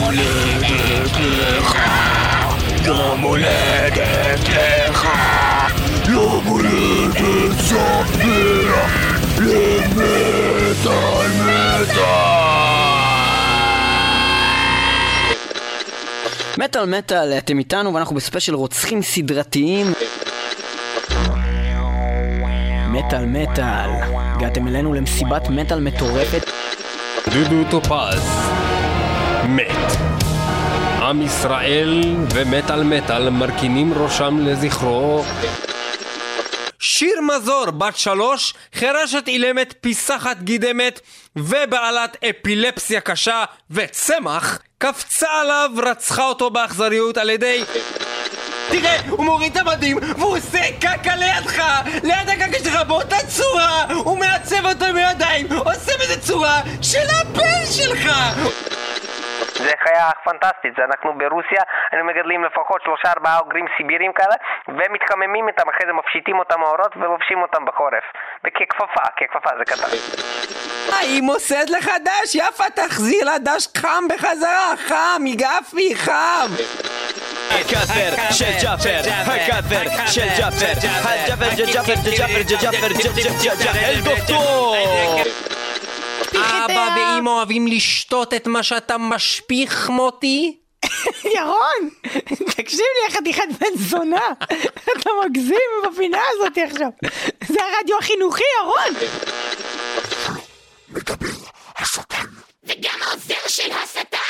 הולדת לך, יום הולדת לך, יום הולדת שמח, למטאל מטאל! מטאל מטאל, אתם איתנו ואנחנו בספיישל רוצחים סדרתיים. מטאל מטאל, הגעתם אלינו למסיבת מטאל מטורפת. דודו טופז מת. עם ישראל ומטאל מטאל מרכינים ראשם לזכרו. שיר מזור, בת שלוש, חירשת אילמת, פיסחת גידמת ובעלת אפילפסיה קשה וצמח, קפצה עליו, רצחה אותו באכזריות על ידי... תראה, הוא מוריד את המדים והוא עושה קקה לידך! ליד הקקה שלך באותה צורה! הוא מעצב אותו עם הידיים! עושה בזה צורה של הבן שלך! זה חיה פנטסטית, זה אנחנו ברוסיה, היינו מגדלים לפחות שלושה ארבעה אוגרים סיבירים כאלה ומתחממים איתם, אחרי זה מפשיטים אותם מאורות ולובשים אותם בחורף וככפפה, ככפפה זה קטן האם מוסד לך דש? יפה תחזיר לה דש חם בחזרה, חם, מגפי, חם! הכאפר של ג'אפר, הכאפר של ג'אפר, הג'אפר של ג'אפר, ג'אפר, ג'אפר, ג'אפר, אל דוקטור! אבא ואמא אוהבים לשתות את מה שאתה משפיך, מוטי? ירון, תקשיב לי, חתיכת בן זונה. אתה מגזים בפינה הזאת עכשיו. זה הרדיו החינוכי, ירון. וגם העוזר של השטן!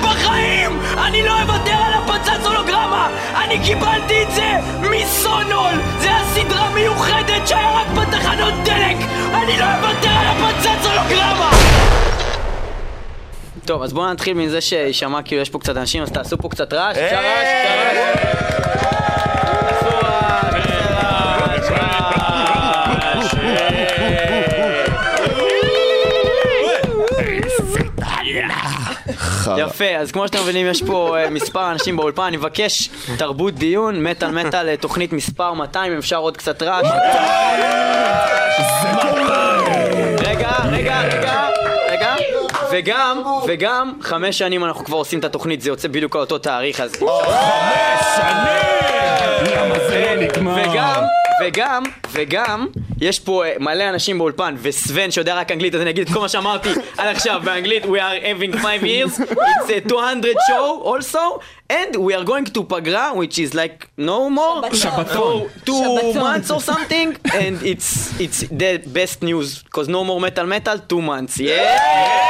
בחיים! אני לא אוותר על הפצץ הולוגרמה! אני קיבלתי את זה מסונול! זה הסדרה מיוחדת שהיה רק בתחנות דלק! אני לא אוותר על הפצץ הולוגרמה! טוב, אז בואו נתחיל מזה שיישמע כאילו יש פה קצת אנשים, אז תעשו פה קצת רעש. קצת רעש, קצת רעש. יפה, אז כמו שאתם מבינים יש פה אה, מספר אנשים באולפן, אני מבקש תרבות דיון, מטאל מטאל, אה, תוכנית מספר 200, אם אפשר עוד קצת רעש. רגע, רגע, רגע, רגע, וגם, וגם, חמש שנים אנחנו כבר עושים את התוכנית, זה יוצא בדיוק על אותו תאריך, אז... וגם, וגם, וגם, יש פה אה, מלא אנשים באולפן, וסוון שיודע רק אנגלית, אז אני אגיד את כל מה שאמרתי עד עכשיו באנגלית, we are having five years, it's a 200 show also, and we are going to פגרה, which is like no more, שבתון. for two months or something, and it's, it's the best news, because no more metal metal, two months, yeah!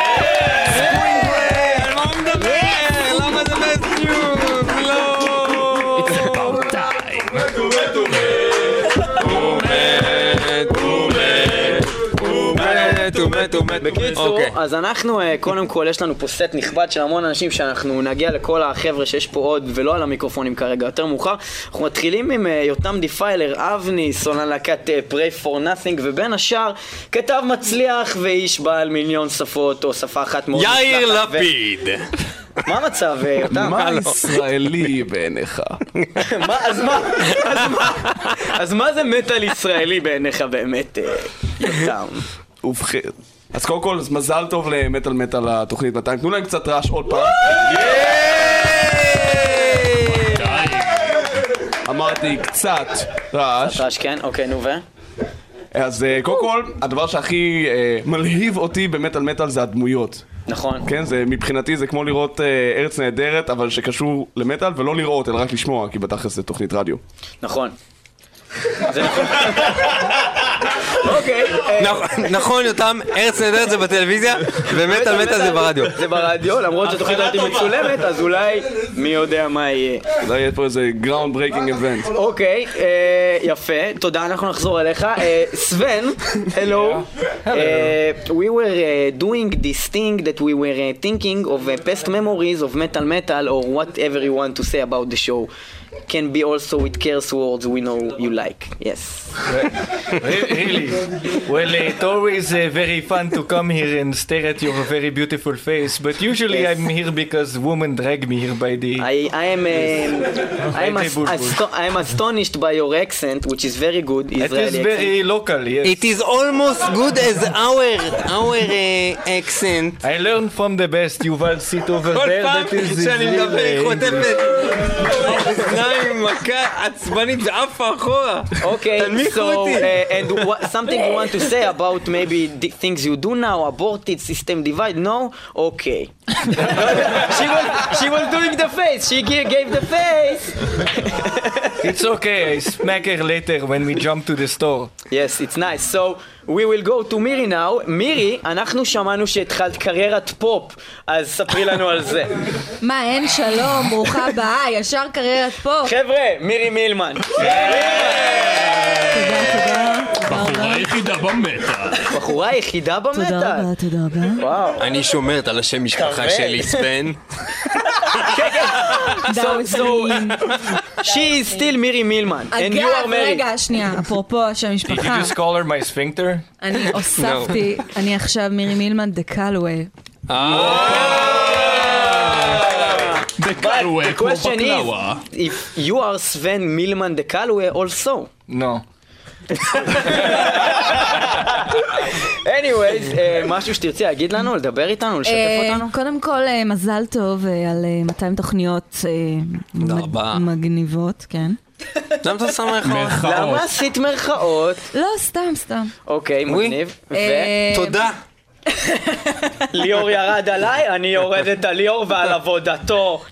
בקיצור, אוקיי. אז אנחנו, אה, קודם כל, יש לנו פה סט נכבד של המון אנשים שאנחנו נגיע לכל החבר'ה שיש פה עוד, ולא על המיקרופונים כרגע, יותר מאוחר. אנחנו מתחילים עם אה, יותם Defiler, אבני, סולן להקת Prey for Nothing, ובין השאר, כתב מצליח ואיש בעל מיליון שפות, או שפה אחת מאוד יאיר מוצלחת, ו- לפיד! מה המצב, אה, יותם? מה ישראלי בעיניך? אז מה, זה מטאל ישראלי בעיניך באמת, יותם? ובכן. אז קודם כל, מזל טוב למטאל מטאל לתוכנית 200. תנו להם קצת רעש עוד פעם. אמרתי קצת רעש. רעש, כן? אוקיי, נו ו? אז אה, קודם כל, הדבר שהכי אה, מלהיב אותי במטאל מטאל זה הדמויות. נכון. כן, זה מבחינתי זה כמו לראות אה, ארץ נהדרת, אבל שקשור למטאל, ולא לראות, אלא רק לשמוע, כי בתכלס זה תוכנית רדיו. נכון. זה נכון. אוקיי. נכון- נכון, יותם, ארץ נהדרת זה בטלוויזיה, ומטאל מטאל זה ברדיו. זה ברדיו, למרות שהתוכנית הזאת מצולמת, אז אולי מי יודע מה יהיה. אולי יהיה פה איזה groundbreaking event. אוקיי, אה, יפה, תודה, אנחנו נחזור אליך. אה, סוון, hello. אה, We were doing this thing that we were thinking of past memories of metal metal or whatever you want to say about the show. can be also with curse words we know you like. Yes. really? Well, eh, it always uh, very fun to come here and stare at your very beautiful face. But usually yes. I'm here because women drag me here by the. I, I am. Eh, uh, I'm, astonished by your accent, which is very good. Israeli it is accent. very local. Yes. It is almost good as our our uh, accent. I learned from the best. You will sit over there. That is. שאני מדבר היא uh, חוטפת אוזניים, מכה עצבנית ועפה אחורה. Okay, תנמיכו so אותי. uh, and what, something you want to say about maybe the things you do now, aborted system divide? No, okay. she was she was doing the face. She gave, gave the face. It's okay, I smack her later when we jump to the store. Yes, it's nice. So we will go to מירי now. מירי, אנחנו שמענו שהתחלת קריירת פופ, אז ספרי לנו על זה. מה, אין שלום, ברוכה הבאה, ישר קריירת פה. חבר'ה, מירי מילמן. בחורה היחידה במטה. בחורה היחידה תודה במטה. רבה, תודה רבה. וואו. אני שומרת על השם משפחה. שלי, ספן. So, she is still מירי מילמן. And you are אגב, married. רגע, שנייה, אפרופו שם Did you משפחה, just call her my sphincter? אני הוספתי, אני עכשיו מירי מילמן דה קלווי. The question בקלאווה. is, if you are Sven Milman de Calway also. No. anyways, אה, משהו שתרצי להגיד לנו, לדבר איתנו, לשתף אה, אותנו? קודם כל, אה, מזל טוב אה, על אה, 200 תוכניות אה. מגניבות, כן. למה אתה שם מרכאות? למה עשית מירכאות? לא, סתם, סתם. אוקיי, מגניב. אה, תודה. וליאור ירד עליי, אני יורדת על ליאור ועל עבודתו.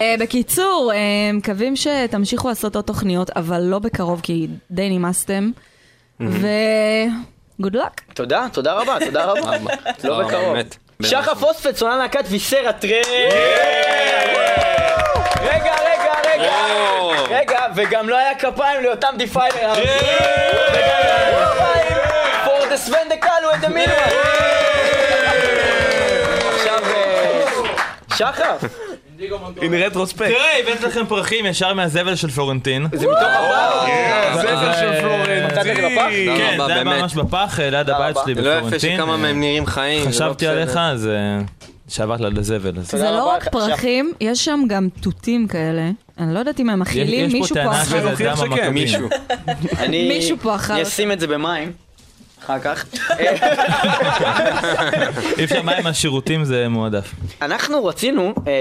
אה, בקיצור, אה, מקווים שתמשיכו לעשות עוד תוכניות, אבל לא בקרוב, כי די נמאסתם. ו... גוד לק. תודה, תודה רבה, תודה רבה. לא בקרוב. שחר פוספט, צונן להקת ויסרה טרן. רגע, וגם לא היה כפיים לאותם דיפיילר. וגם לא היה כפיים for the. עכשיו, אה, שחר, In retrospect. תראה, הבאת לכם פרחים ישר מהזבל של פלורנטין. זה מתוך הפעם? זבל של מצאת את זה בפח? פלורנטין. כן, זה היה. ממש בפח, אה, ליד הבית. שלי זה לא יפה בפלורנטין. שכמה מהם נראים חיים. לא חשבתי. עליך, אז אה, שעברת לזבל. זה לא. רק פרחים, יש שם גם תותים כאלה. אני לא יודעת אם הם יש מכילים, יש פה מישהו פה טענה אכל. שזה להוכיח דם שכן, המכבים. מישהו. אני מישהו פה אכל אני. אשים את זה במים. אחר כך. אי אפשר מים מהשירותים זה מועדף. אנחנו רצינו אה,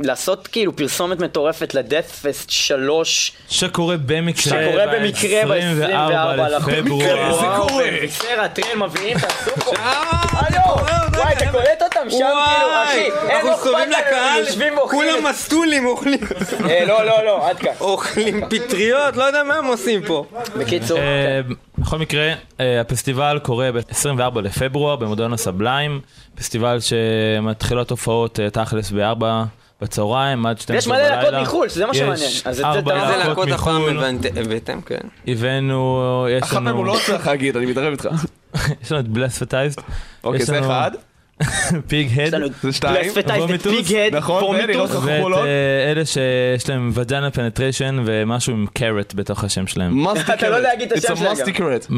לעשות כאילו פרסומת מטורפת לדאט פסט 3 שקורה במקרה שקורה במקרה ב-24 לפברואר. זה קורה. בסדר, הטרל מביאים, תעשו פה. אתה קולט אותם שם כאילו, אחי, אנחנו אכפת להם, לקהל, יושבים ואוכלים. כולם מסטולים אוכלים. אה, לא, לא, לא, עד כאן. אוכלים פטריות, לא יודע מה הם עושים פה. בקיצור, אה, בכל מקרה, אה, הפסטיבל קורה ב-24 לפברואר במודרנה סבליים, פסטיבל שמתחילות הופעות תכלס ב-4 בצהריים עד 12 יש בלילה. מלא להקות מחו"ל, שזה מה יש שמעניין. אז ארבע להקות מחו"ל, הבאתם, כן. הבאנו, יש אחת מהם הוא לנו, לא צריך להגיד, אני מתערב איתך. יש לנו את בלספטייזד, אוקיי, זה אחד. פיג הד, יש זה שתיים. פיג הד, נכון. איך- ואת. אה, אלה שיש להם וג'אנה פנטריישן ומשהו עם קארט בתוך השם שלהם. אתה לא יודע להגיד את. השם It's a שלהם musty carrot.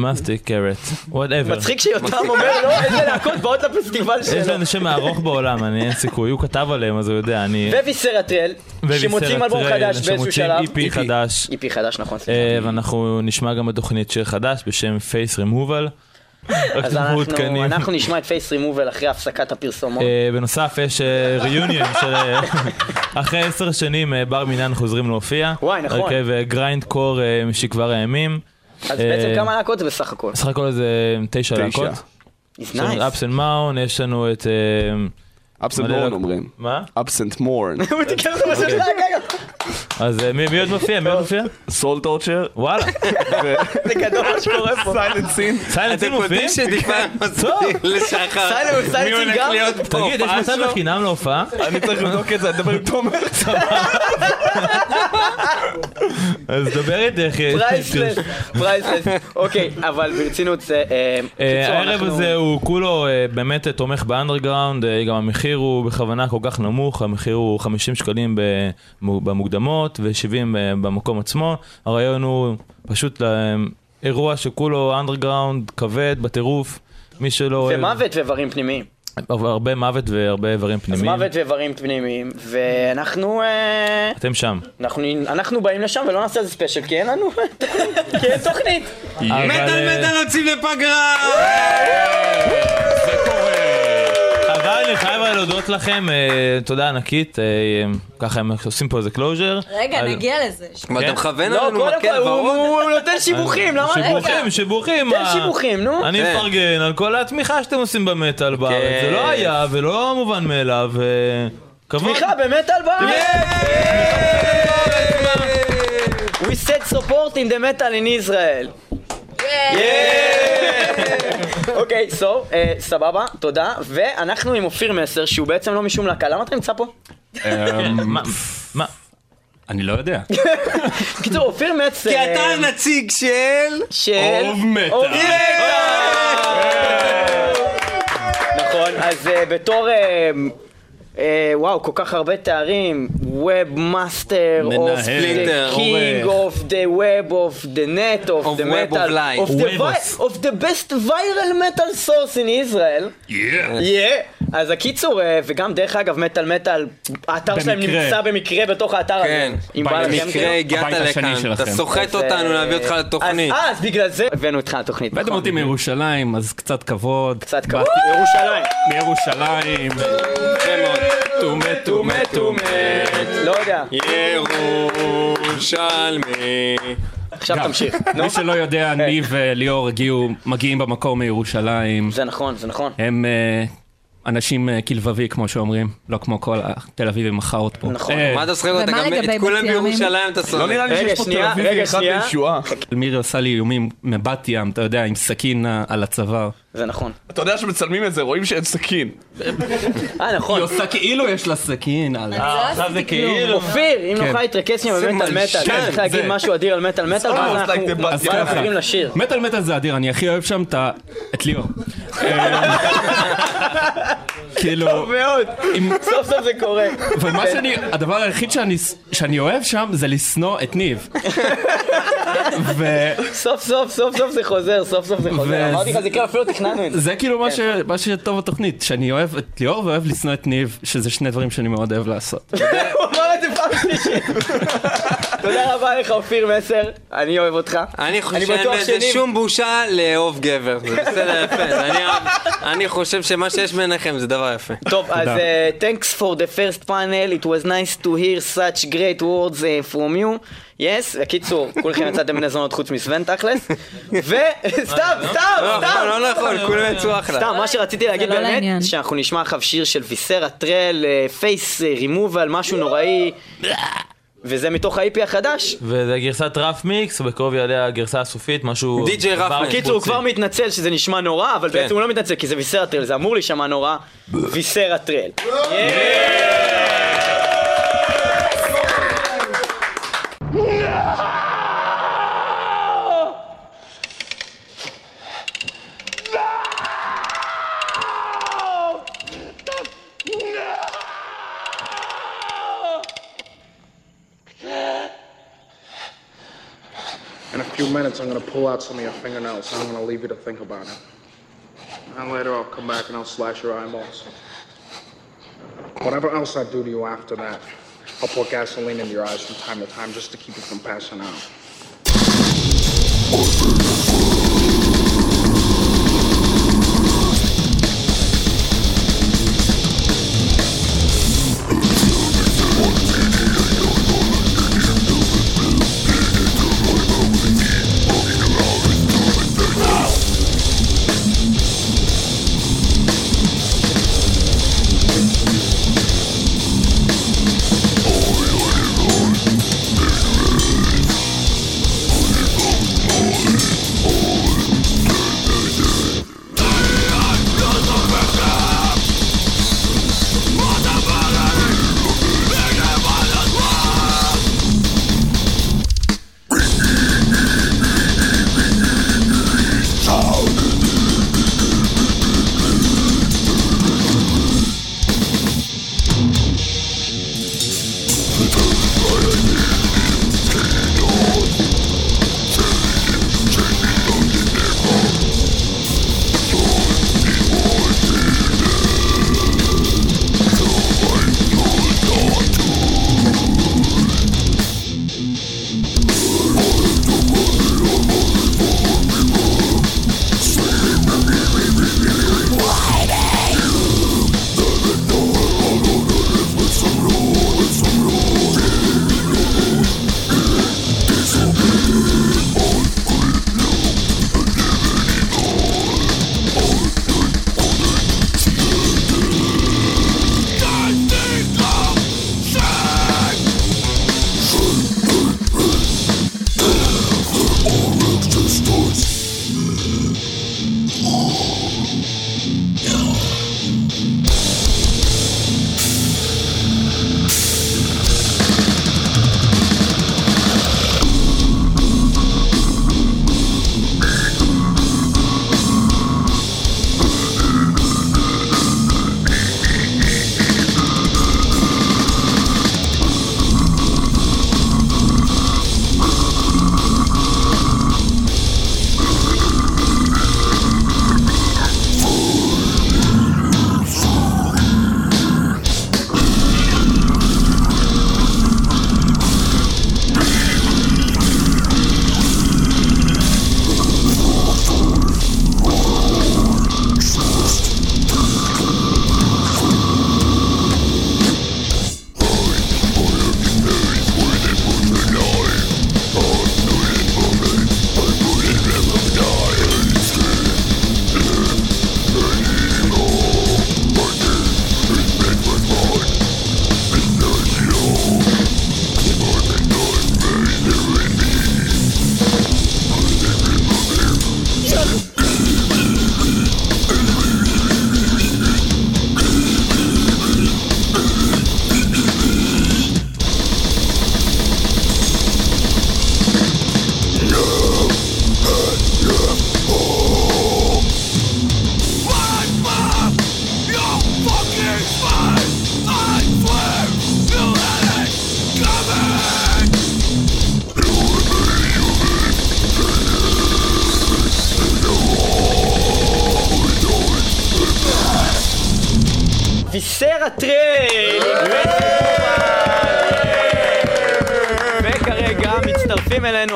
מצחיק שיותם אומר לא, איזה להקות באות לפסטיבל יש שלו. לנו שם ארוך בעולם, אני אין סיכוי, הוא כתב עליהם אז הוא יודע, אני... וויסרה טרל, שמוצאים אלבום חדש באיזשהו שלב. איפי חדש, איפי חדש, נכון. אה, ואנחנו נשמע גם בתוכנית שיר חדש בשם פייס רימובל. אז אנחנו- נשמע את פייס רימובל אחרי הפסקת הפרסומות. אה, בנוסף יש ריוניון של אה, אחרי עשר שנים אה, בר מינן חוזרים להופיע. וואי, נכון. הרכב גריינד קור אה, משכבר הימים. אז אה, בעצם כמה להקות זה בסך הכל? בסך הכל זה תשע. להקות. It's יש לנו nice. אפס אנד מאון, יש לנו את... אה, absent מלא morn להק- אומרים. מה? Absent Morn. הוא תיקן אותו בשביל רגע. אז אה, מי עוד מופיע? מי עוד מופיע? Soul Torture. וואלה. זה גדול מה שקורה פה. סיילנסין. סיילנסין מופיע? אתם יודעים שדיברנו מספיק לשחר. סיילנסין גם? תגיד, יש מצב בחינם להופעה? אני צריך לבדוק את זה, אני אדבר עם תומר. אז דבר איתך. אה, priceless, אה, priceless. אוקיי, אבל ברצינות זה... הערב הזה הוא כולו באמת תומך באנדרגראונד, גם המחיר הוא בכוונה כל כך נמוך, המחיר הוא 50 שקלים במוקדמות. ב-400 ו-70 אה, במקום עצמו. הרעיון הוא פשוט אה, אירוע שכולו אנדרגראונד, כבד, בטירוף, מי שלא אוהב... ומוות ואיברים פנימיים. הרבה מוות והרבה איברים פנימיים. אז מוות ואיברים פנימיים, ואנחנו... אה, אתם שם. אנחנו, אנחנו באים לשם ולא נעשה איזה special, כי אין לנו... כי אין תוכנית. מטאל מטאל יוצאים לפגרה! זה קורה. אבל אני חייב להודות לכם, אה, תודה ענקית, אה, ככה הם עושים פה איזה closure. רגע, נגיע לזה. מה, אתה מכוון לא, לנו קודם מקל כל, הוא- נותן שיבוחים, למה? רגע. שיבוחים, שיבוחים. תן? שיבוחים, נו. אני כן. מפרגן על כל התמיכה שאתם עושים במטאל בארץ, זה לא היה ולא מובן מאליו, אה. תמיכה באמת על בארץ. We said support in the metal in Israel. אוקיי, סו, סבבה, תודה. ואנחנו עם אופיר מסר, שהוא בעצם לא משום להקה. למה אתה נמצא פה? מה- מה? אני לא יודע. קיצור, אופיר מסר... כי אתה אה, הנציג של... של... אוב מטאל. אוב נכון, אז אה, בתור... אה, אה, וואו, כל כך הרבה תארים, Web Master of the King of the Web of the Net of Of the Web Metal of Life. of the, of the best viral metal source in Israel. Yeah. אז הקיצור, אה, וגם דרך אגב, מטאל מטאל, האתר שלהם. נמצא במקרה בתוך האתר הזה. כן, במקרה. הגעת לכאן, אתה. סוחט אז, אותנו להביא אותך לתוכנית. אז, אה, אז בגלל זה הבאנו אותך לתוכנית. הבאתם נכון. אותי מירושלים, אז קצת כבוד. קצת כבוד. ירושלים. מירושלים. טומא, טומא, טומא. לא יודע. ירושלמי. עכשיו תמשיך. מי שלא יודע, ניב וליאור הגיעו, מגיעים במקור מירושלים. זה נכון, זה נכון. הם אה, אנשים אה, כלבבי, כמו שאומרים, לא כמו כל התל אביבים החאות פה. נכון. אה, מה אתה שוחק אותה? גם את כולם? בירושלים אתה לא שורק. נראה לי שיש פה תל שנייה, אביבי אחד שנייה. בישועה. מירי עושה לי איומים מבת ים, אתה יודע, עם סכין אה, על הצוואר. זה נכון. אתה יודע שמצלמים את זה, רואים שאין סכין. אה, נכון. היא עושה כאילו יש לה סכין על... עכשיו זה כאילו... אופיר, אם כן. נוכל להתרכז שנייה במטאל מטאל, צריך להגיד. משהו אדיר על מטאל מטאל, ואז אנחנו. עוברים לשיר. מטאל מטאל זה אדיר, אני הכי אוהב שם את ליאור. אה, כאילו, מאוד. אם- סוף סוף זה קורה. ומה שאני, הדבר היחיד שאני, שאני אוהב שם זה לשנוא את ניב. סוף סוף, סוף סוף זה חוזר, סוף סוף זה חוזר. אמרתי לך, זה כאילו אפילו זה. כאילו מה, ש, מה שטוב בתוכנית, שאני אוהב את ליאור ואוהב לשנוא את ניב, שזה שני דברים שאני מאוד אוהב לעשות. הוא אמר את זה פעם שלישית. תודה רבה לך, אופיר מסר. אני אוהב אותך. אני חושב שאין בזה שום בושה לאהוב גבר, זה בסדר יפה, אני- אני חושב שמה שיש ביניכם זה דבר יפה. טוב, אז uh, thanks for the first panel, it was nice to hear such great words uh, from you. יס, בקיצור, כולכם יצאתם בני זונות חוץ מסוון תכלס. וסתם, סתם, לא סתם. לא נכון, כולם יצאו אחלה. סתם, מה שרציתי להגיד באמת. שאנחנו נשמע עכשיו שיר של ויסרה טרל, פייס רימובל, משהו נוראי. וזה מתוך ה-IP החדש. וזה גרסת רף מיקס, ובקרוב יעלה הגרסה הסופית, משהו... די.ג'יי רף מיקס. בקיצור, הוא. כבר מתנצל שזה נשמע נורא, אבל כן. בעצם הוא לא מתנצל כי זה ויסרה טרל, זה אמור להישמע נורא. ויסרה טרל. In a few minutes, I'm gonna pull out some of your fingernails and I'm gonna leave you to think about it. And later, I'll come back and I'll slash your eyeballs. Whatever else I do to you after that, I'll pour gasoline into your eyes from time to time just to keep you from passing out.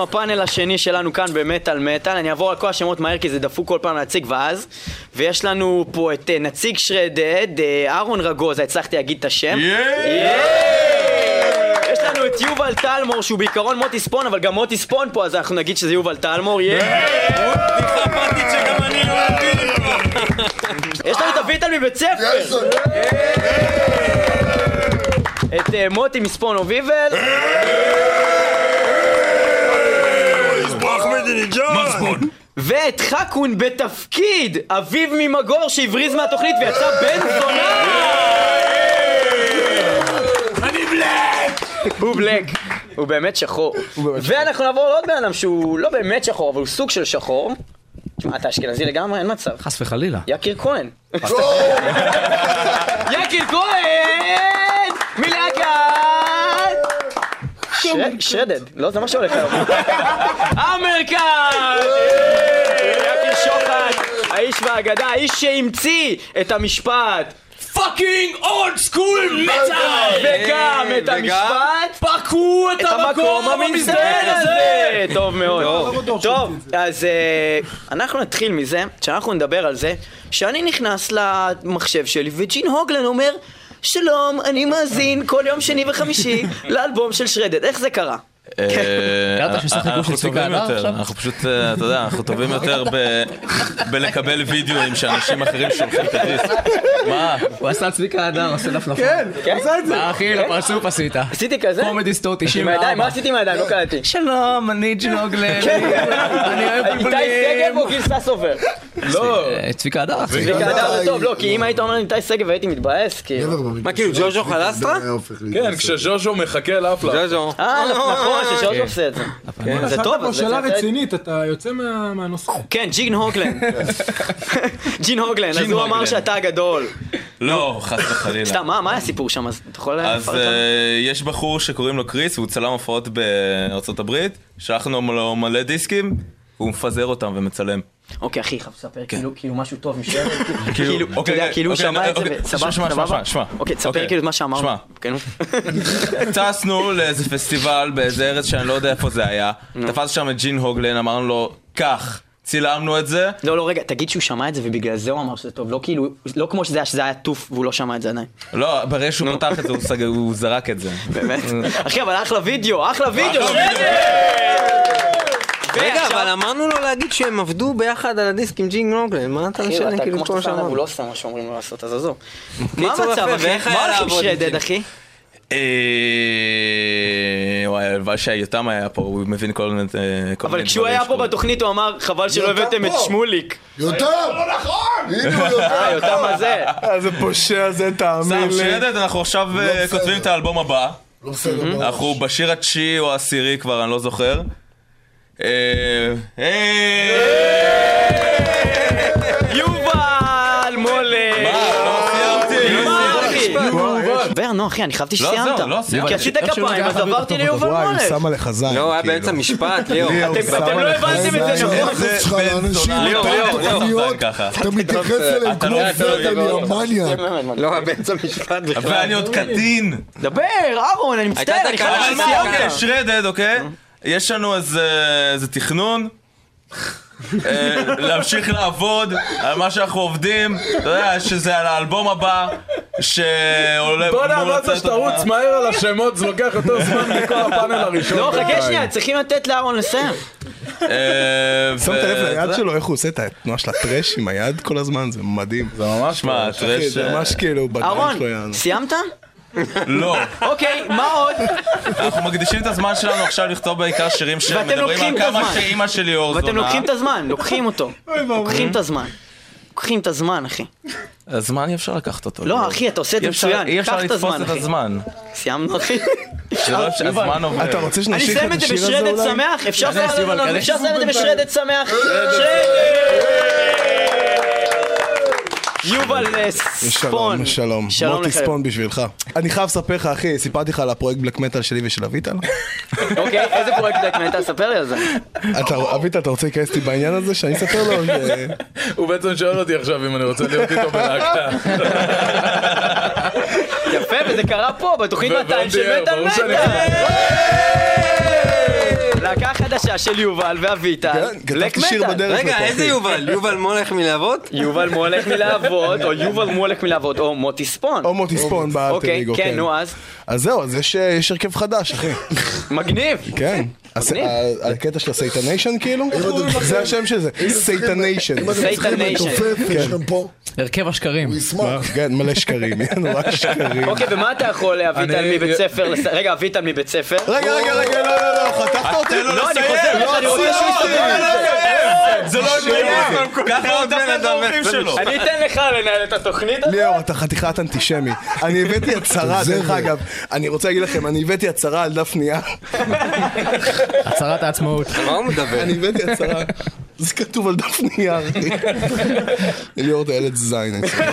הפאנל השני שלנו כאן במטאל מטאל. אני אעבור על כל השמות מהר כי זה דפוק כל פעם להציג ואז? ויש לנו פה את אה, נציג שרדד, אה, אהרון רגוזה, הצלחתי להגיד את השם. יש לנו את יובל טלמור שהוא בעיקרון מוטי ספון אבל גם מוטי ספון פה אז אנחנו נגיד שזה יובל טלמור יש לנו את הביטל מבית ספר. את אה, מוטי מספונו ויבל ואת חכון בתפקיד אביו ממגור שהבריז מהתוכנית ויצא בן זונה. אני בלק! הוא בלק, הוא באמת שחור. ואנחנו נעבור לעוד בן אדם שהוא לא באמת שחור אבל הוא סוג של שחור. תשמע אתה אשכנזי לגמרי? אין מצב. חס וחלילה. יקיר כהן. יקיר כהן! Shredhead, לא זה מה שהולך היום. המרכז! יקיר שוחט, האיש והאגדה, האיש שהמציא את המשפט fucking old school metal! וגם את? המשפט פרקו את המקום המזדיין הזה! טוב מאוד. טוב, אז אה, אנחנו נתחיל מזה שאנחנו נדבר על זה שאני נכנס למחשב שלי וג'ין הוגלן אומר שלום, אני מאזין כל יום שני וחמישי לאלבום של שרדד. איך זה קרה? חיקוי של אנחנו פשוט, אה, אתה יודע, אנחנו טובים יותר ב- בלקבל וידאוים שאנשים אחרים שולחים את הדיסק. מה? הוא עשה צביקה הדר, עושה דף לפון. כן, עשה את זה. מה אחי, לפרצוף עשית. עשיתי כזה? קומדי סטור עם 94. הידיים, מה עשיתי עם הידיים? לא קלטתי. שלום, אני ג'נוגלן. כן. אני אוהב איתי בלבלים. סגב או גיל ססובר? לא. צביקה הדר. צביקה הדר זה טוב, לא, כי אם היית אומר לי איתי סגב הייתי מתבאס, כאילו. מה כאילו ג'וז'ו חלסטרה? כן, כשז'וז'ו מחכה לאפלה. ג'וז'ו. אה, נכון, שז'וז'ו עושה את זה. כן, זה טוב, פה אז זה- שאלה רצינית, אתה יוצא מה- מהנושא. כן, ג'ין הוגלן. ג'ין הוגלן, אז הוא אמר. שאתה הגדול. לא, חס וחלילה. סתם, מה הסיפור שם? אז אתה יכול אז לפרט לנו? אה, יש בחור שקוראים לו קריס, והוא צלם הופעות בארצות הברית, שלחנו לו מלא דיסקים, והוא מפזר אותם ומצלם. אוקיי, אחי, חייב לספר כאילו כאילו משהו טוב שרדן. כאילו, כאילו, אתה אוקיי, יודע, כאילו הוא אוקיי, שמע את זה, אוקיי, שמע, סבבה? שמע, אוקיי, תספר אוקיי. כאילו את מה שאמרנו. שמע. כן. טסנו לאיזה פסטיבל באיזה ארץ שאני לא יודע איפה זה היה, תפס שם את ג'ין הוגלן, אמרנו לו, קח, צילמנו את זה. לא, לא, רגע, תגיד שהוא שמע את זה ובגלל זה הוא אמר שזה טוב, לא כאילו, לא כמו שזה היה, שזה היה טוף והוא לא שמע את זה עדיין. לא, ברגע שהוא פתח את זה, הוא זרק את זה. באמת? אחי, אבל אחלה וידאו, אחלה וידאו, רגע, אבל אמרנו לו להגיד שהם עבדו ביחד על הדיסק עם ג'ינג נוגלן, מה אתה משנה כאילו כמו שאמרנו? הוא לא עושה מה שאומרים לו לעשות, אז עזוב. מה המצב, אחי? ואיך היה מה הולך עם לעבוד עם שרדד, ג'ין? אחי? אה, וואי, הלוואי שהיותם היה פה, הוא מבין כל מיני אה, כל אבל כשהוא דברים היה פה. בתוכנית הוא אמר, חבל שלא הבאתם את שמוליק. יותם! לא נכון! הנה הוא אה, יותם הזה. איזה פושע זה, תאמין סתם, לי. שרדת, אנחנו עכשיו אה, בסדר. כותבים את האלבום הבא. לא. אנחנו בשיר התשיעי או העשירי כבר, אני לא זוכר. אה, אה, יובל מולה! מה, לא? בר, נו אחי, אני חשבתי לא, שסיימת. זהו, לא. כי עשית כפיים, אז עברתי ליובל וואי, הוא מולה. שם עליך זין. לא, היה כאילו. באמצע משפט, ליאור. אתם- לא הבנתם. את זה, נכון? היחס שלך לאנשים, ליאור, אתה ליאור, ליאור. תוכניות, ככה. אתה מתייחס אליהם כמו לא. לא, היה באמצע משפט בכלל. ואני עוד קטין. דבר, אהרון, אני מצטער, אני חייב. אוקיי, שרדד, אוקיי? יש לנו איזה איזה תכנון. אה, להמשיך לעבוד על מה שאנחנו עובדים, אתה יודע שזה על האלבום הבא שעולה בוא נעבוד שתרוץ מהר על השמות, זה לוקח יותר זמן מכל הפאנל הראשון. לא, חכה. שנייה, צריכים לתת לאהרון לסיים. אה, שמת לב ליד שלו, איך הוא עושה את התנועה של הטרש עם היד כל הזמן, זה מדהים. זה ממש שמע, אחי, טרש, זה אה, ממש כאילו אהרון. סיימת? לא. אוקיי, מה עוד? אנחנו מקדישים את הזמן שלנו עכשיו לכתוב בעיקר שירים שמדברים על את כמה הזמן. שאימא שלי אור זונה. ואתם לוקחים את הזמן, לוקחים אותו. לוקחים את הזמן. לוקחים את הזמן, אחי. הזמן אי אפשר לקחת אותו. לא, אחי, אתה עושה את זה מצוין. אי אפשר את לתפוס הזמן, את. הזמן. סיימנו, אחי. זה לא הזמן עובר. אתה רוצה אני אסיים את את זה השיר הזה בשרדת אולי? שמח? אפשר כנס, לסיים- יובל, לא, לא, כנס. אפשר לסיים את זה בשרדת שמח? שרדת! יובל אה, ספון. שלום, שלום. שלום מוטי לך. ספון בשבילך. אני חייב לספר לך, אחי, סיפרתי לך על הפרויקט בלק מטאל שלי ושל אביטל? אוקיי, איזה פרויקט דקמנטה? ספר לי על זה. אתה- אביטל, אתה רוצה להיכנס איתי בעניין הזה שאני אספר לו? הוא בעצם שואל אותי עכשיו אם אני רוצה להיות איתו בלהקה. יפה, וזה קרה פה, בתוכנית 200 של מטאל מטאל. להקה חדשה של יובל ואביטל, בלק מטאל. רגע, איזה יובל? יובל מולך מלהבות? יובל מולך מלהבות, או יובל מולך מלהבות, או מוטי ספון. או מוטי ספון באלטר אוקיי, ליגו, כן, נו אז. אז זהו, אז יש, אה, יש הרכב חדש, אחי. מגניב. כן. הקטע של הסייטניישן כאילו? זה השם של זה, סייטניישן. אם אתם צריכים לתופף, יש לכם פה. הרכב השקרים. הוא ישמח. כן, מלא שקרים, יאנו, רק שקרים. אוקיי, ומה אתה יכול, אביטל, אני- מבית ספר, רגע, אביטל מבית ספר? רגע, רגע, רגע, לא, לא, לא, חתכת אותי? לא, אני חוזר, לא, אני רוצה לא, שהוא לא, יסיים. זה לא. ככה בן אדם אני אתן לך לנהל את התוכנית הזאת. ליאור, אתה חתיכת אנטישמי. אני הבאתי הצהרה, דרך אגב, אני רוצה להגיד לכם, אני הבאתי הצהרה על דף נייר. הצהרת העצמאות. מה הוא מדבר? אני הבאתי הצהרה. זה כתוב על דף נייר. ליאור, אתה ילד זין. אצלי.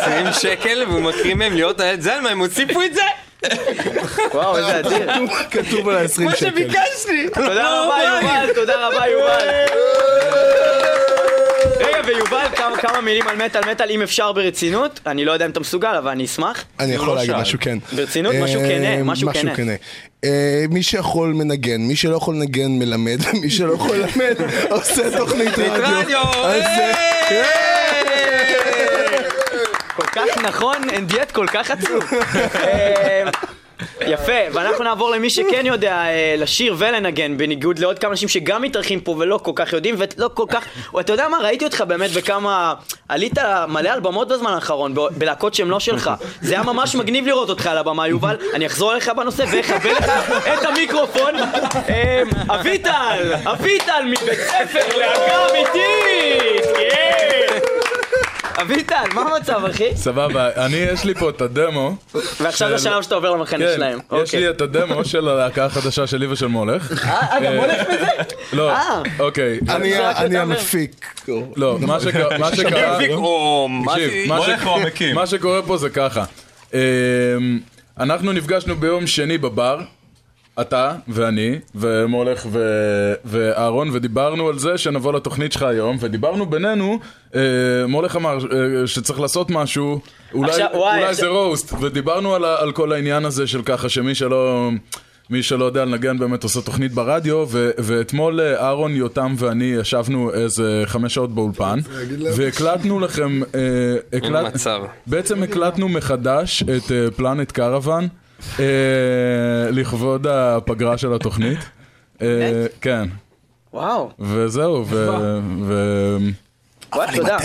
20 שקל והוא מקריא מהם להיות הילד זלמה, הם הוסיפו את זה? וואו, איזה אדיר. כתוב על ה-20 כמו שקל. שביקשתי. תודה רבה, יובל, תודה רבה, יובל. ויובל, כמה- מילים על מטאל מטאל, אם אפשר ברצינות. אני לא יודע אם אתה מסוגל, אבל אני אשמח. אני יכול להגיד משהו כן. ברצינות? משהו אה, כנה, משהו כנה. אה, מי שיכול מנגן, מי שלא יכול לנגן מלמד, ומי שלא יכול ללמד עושה תוכנית רדיו. כל כך נכון, and yet כל כך עצוב. אה, יפה, ואנחנו נעבור למי שכן יודע אה, לשיר ולנגן, בניגוד לעוד כמה אנשים שגם מתארחים פה ולא כל כך יודעים, ולא כל כך... אתה יודע מה, ראיתי אותך באמת בכמה... עלית מלא על במות בזמן האחרון, בלהקות שהן לא שלך. זה היה ממש מגניב לראות אותך על הבמה, יובל. אני אחזור אליך בנושא ואכבה לך את המיקרופון. אה, אביטל! אביטל מבית ספר להקה אמיתית! אביטל, מה המצב, אחי? סבבה, אני יש לי פה את הדמו. ועכשיו זה של- השלב שאתה עובר למחנה כן, שלהם. יש אוקיי. לי את הדמו של הלהקה החדשה שלי ושל מולך. אה, גם הולך בזה? לא, אה. אוקיי. אני- המפיק. לא, מה שקרה, שקרה, או, מולך הוא המקים. מה שקורה פה זה ככה. אמ, אנחנו נפגשנו ביום שני בבר, אתה ואני ומולך ו- ואהרון, ודיברנו על זה שנבוא לתוכנית שלך היום, ודיברנו בינינו, אה, מולך אמר אה, שצריך לעשות משהו, אולי, עכשיו, וואי, אולי עכשיו- זה רוסט, ודיברנו על, על כל העניין הזה של ככה שמי שלא... מי שלא יודע לנגן באמת עושה תוכנית ברדיו, ו- ואתמול אה, אהרון, יותם ואני ישבנו איזה חמש שעות באולפן, והקלטנו לכם, אה, הקלט... בעצם הקלטנו מחדש את פלנט קרוון, לכבוד הפגרה של התוכנית. אה, כן. וואו. וזהו, ו... ו- וואי, תודה.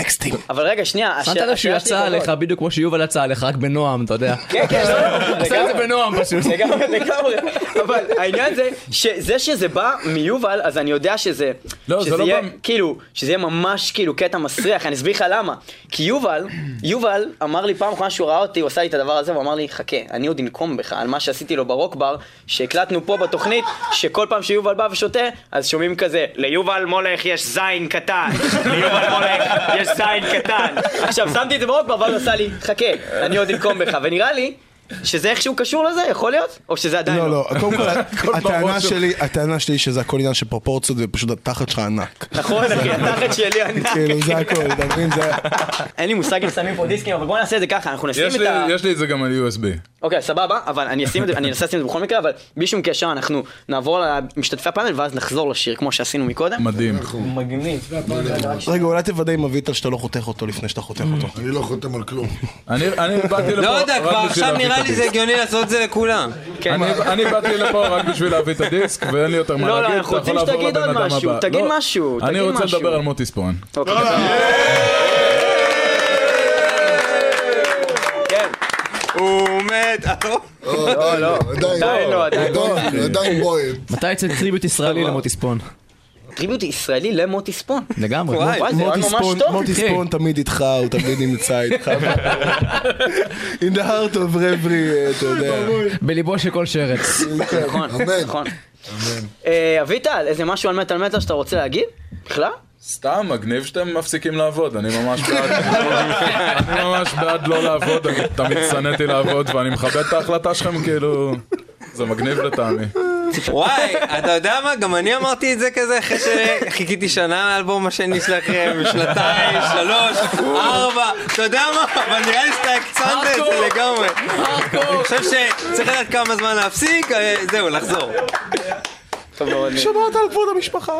אבל רגע, שנייה, שמת לב שהוא יצא עליך בדיוק כמו שיובל יצא עליך, רק בנועם, אתה יודע. כן, כן, לא, עשה את זה בנועם פשוט. לגמרי. אבל העניין זה, שזה שזה בא מיובל, אז אני יודע שזה... לא, זה שזה לא יהיה, בא- כאילו, שזה יהיה ממש כאילו קטע מסריח, אני אסביר לך למה. כי יובל, יובל אמר לי פעם אחרונה שהוא ראה אותי, הוא עשה לי את הדבר הזה, והוא אמר לי, חכה, אני עוד אנקום בך על מה שעשיתי לו ברוק בר, שהקלטנו פה בתוכנית, שכל פעם שיובל בא ושותה, אז שומעים כזה, ליובל מולך יש זין קטן, ליובל מולך יש זין קטן. עכשיו, שמתי את זה בר, ואז הוא עשה לי, חכה, אני עוד אנקום בך, ונראה לי... שזה איכשהו קשור לזה, יכול להיות? או שזה עדיין לא? לא, לא, קודם כל, הטענה. שלי, הטענה שלי שזה הכל עניין של פרופורציות ופשוט התחת שלך ענק. נכון, אחי, התחת שלי ענק. כאילו, זה הכל, אתה מבין? זה... אין לי מושג איך שמים פה דיסקים, אבל בוא נעשה את זה ככה, אנחנו נשים יש את ה... יש לי את זה גם על USB. אוקיי, סבבה, אבל אני אשים את זה, אני אנסה לשים את זה בכל מקרה, אבל בלי שום קשר, אנחנו נעבור למשתתפי הפאנל ואז נחזור לשיר כמו שעשינו מקודם. מדהים. מגניב. רגע, אולי תוודא עם אביטל שאתה לא חותך אותו לפני שאתה חותך אותו. אני לא חותם על כלום. אני אני באתי לפה לא יודע, רק כבר בשביל עכשיו להביא נראה את לי זה הדיסק. הגיוני לעשות את זה לכולם. אני- אני באתי לפה רק בשביל להביא את הדיסק, ואין לי יותר מה לא, לא, להגיד. אנחנו אתה יכול רוצים לעבור שתגיד עוד לבן אדם משהו, הבא. תגיד לא, משהו, אני תגיד רוצה משהו. לדבר על מוטי ספון. הוא מת, לא, לא. עדיין לא, עדיין לא. עדיין בועט. מתי יצא טריביוט ישראלי למוטי ספון? טריביוט ישראלי למוטי ספון. לגמרי. מוטי ממש ספון- תמיד איתך, הוא תמיד נמצא איתך. In the heart of every, אתה יודע. בליבו של כל שרץ. נכון, נכון. אה, אביטל, איזה משהו על מטאל מטאל שאתה רוצה להגיד? בכלל? סתם, מגניב שאתם מפסיקים לעבוד, אני ממש בעד, אני ממש בעד לא לעבוד, אני תמיד שנאתי לעבוד ואני מכבד את ההחלטה שלכם, כאילו, זה מגניב לטעמי. וואי, אתה יודע מה? גם אני אמרתי את זה כזה אחרי שחיכיתי שנה לאלבום השני שלכם, שנתיים, שלוש, ארבע, אתה יודע מה? אבל נראה לי שאתה הקצנת את זה לגמרי. אני חושב שצריך לדעת כמה זמן להפסיק, אה, זהו, לחזור. שמעת על כבוד המשפחה.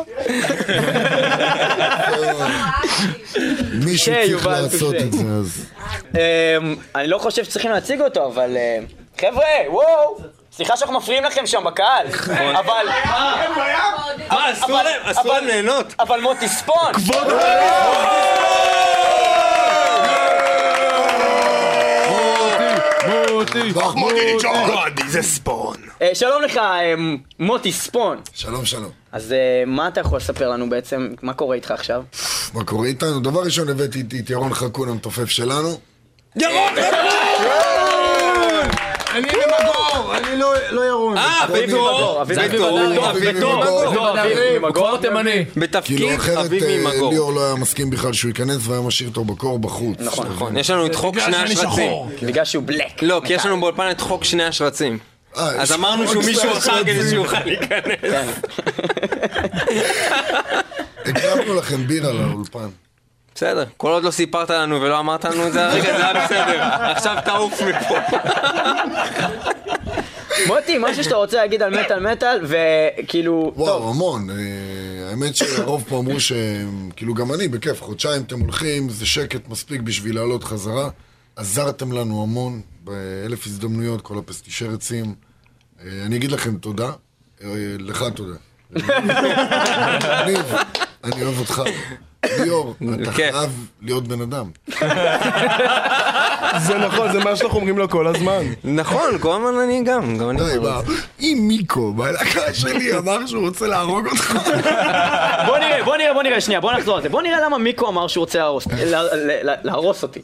מישהו כן, צריך לעשות. את זה אז. אמ, אני לא חושב שצריכים להציג אותו, אבל... אה, חבר'ה, וואו! סליחה שאנחנו מפריעים לכם שם בקהל, אבל... מה, אסור להם- אסור להם ליהנות? אבל מוטי ספון! כבוד מוטי, גודי זה ספון. אה, שלום לך, אה, מוטי ספון. שלום, שלום. אז אה, מה אתה יכול לספר לנו בעצם? מה קורה איתך עכשיו? מה קורה איתנו? דבר ראשון הבאתי את ירון חכון המתופף שלנו. ירון אני ממגור, אני לא לא ירון. אה, אביב ממגור. הוא כבר תימני. כאילו בתפקיד אחרת אביב ממגור. ליאור לא היה מסכים בכלל שהוא ייכנס והיה משאיר אותו בקור בחוץ. נכון, נכון, יש לנו את חוק שני השרצים. בגלל שהוא בלק. לא, כי יש לנו באולפן את חוק שני השרצים. אז יש אמרנו שהוא מישהו אחר. כדי שהוא יוכל להיכנס. הקרבנו לכם בירה לאולפן. בסדר, כל עוד לא סיפרת לנו ולא אמרת לנו את זה הרגע, זה היה בסדר. עכשיו תעוף מפה. מוטי, משהו שאתה רוצה להגיד על מטאל מטאל, וכאילו... וואו, המון. אה, האמת שהרוב פה אמרו שהם, כאילו גם אני, בכיף, חודשיים אתם הולכים, זה שקט מספיק בשביל לעלות חזרה. עזרתם לנו המון, באלף הזדמנויות, כל הפסטישרצים. אה, אני אגיד לכם תודה, אה, לך תודה. אני אוהב אותך. ליאור, אתה. חייב להיות בן אדם. זה נכון, זה מה שאנחנו אומרים לו כל הזמן. נכון, כל הזמן אני גם, גם אני די, יכול מה, אם מיקו בלהקה שלי אמר שהוא רוצה להרוג אותך, בוא נראה, בוא נראה, בוא נראה, שנייה, בוא נחזור על זה. בוא נראה למה מיקו אמר שהוא רוצה להרוס להרוס אותי.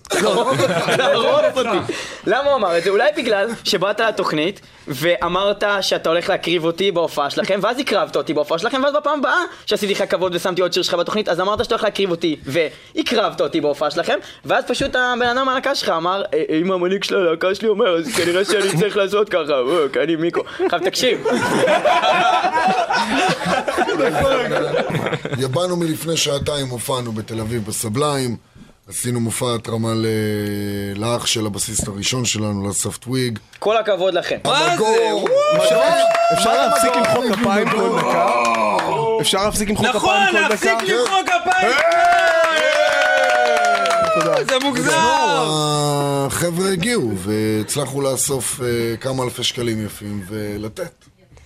להרוס אותי. למה הוא אמר את זה? אולי בגלל שבאת לתוכנית ואמרת שאתה הולך להקריב אותי בהופעה שלכם, ואז הקרבת אותי בהופעה שלכם, ואז בפעם הבאה שעשיתי לך כבוד ושמתי עוד שיר שלך בתוכנית, אז אמרת שאתה הולך להקריב אותי, והקרבת אותי בהופעה שלכם, ואז פשוט הבן אדם מהלהקה שלך אמר, "אה, אה, אם המנהיג של הלהקה שלי אומר, אז כנראה שאני צריך לעשות ככה, אני מיקו. עכשיו תקשיב, באנו מלפני שעתיים, הופענו בתל אביב בסבליים, עשינו מופע התרמה ל- לאח של הבסיסט הראשון שלנו, לאסף טוויג. כל הכבוד לכם. המגור! אפשר- אפשר להפסיק למחוא כפיים כל דקה? אפשר להפסיק למחוא נכון, כפיים כל דקה? להפסיק למחוא כפיים! זה מוגזם! החבר'ה הגיעו והצלחנו לאסוף אה, כמה אלפי שקלים יפים ולתת.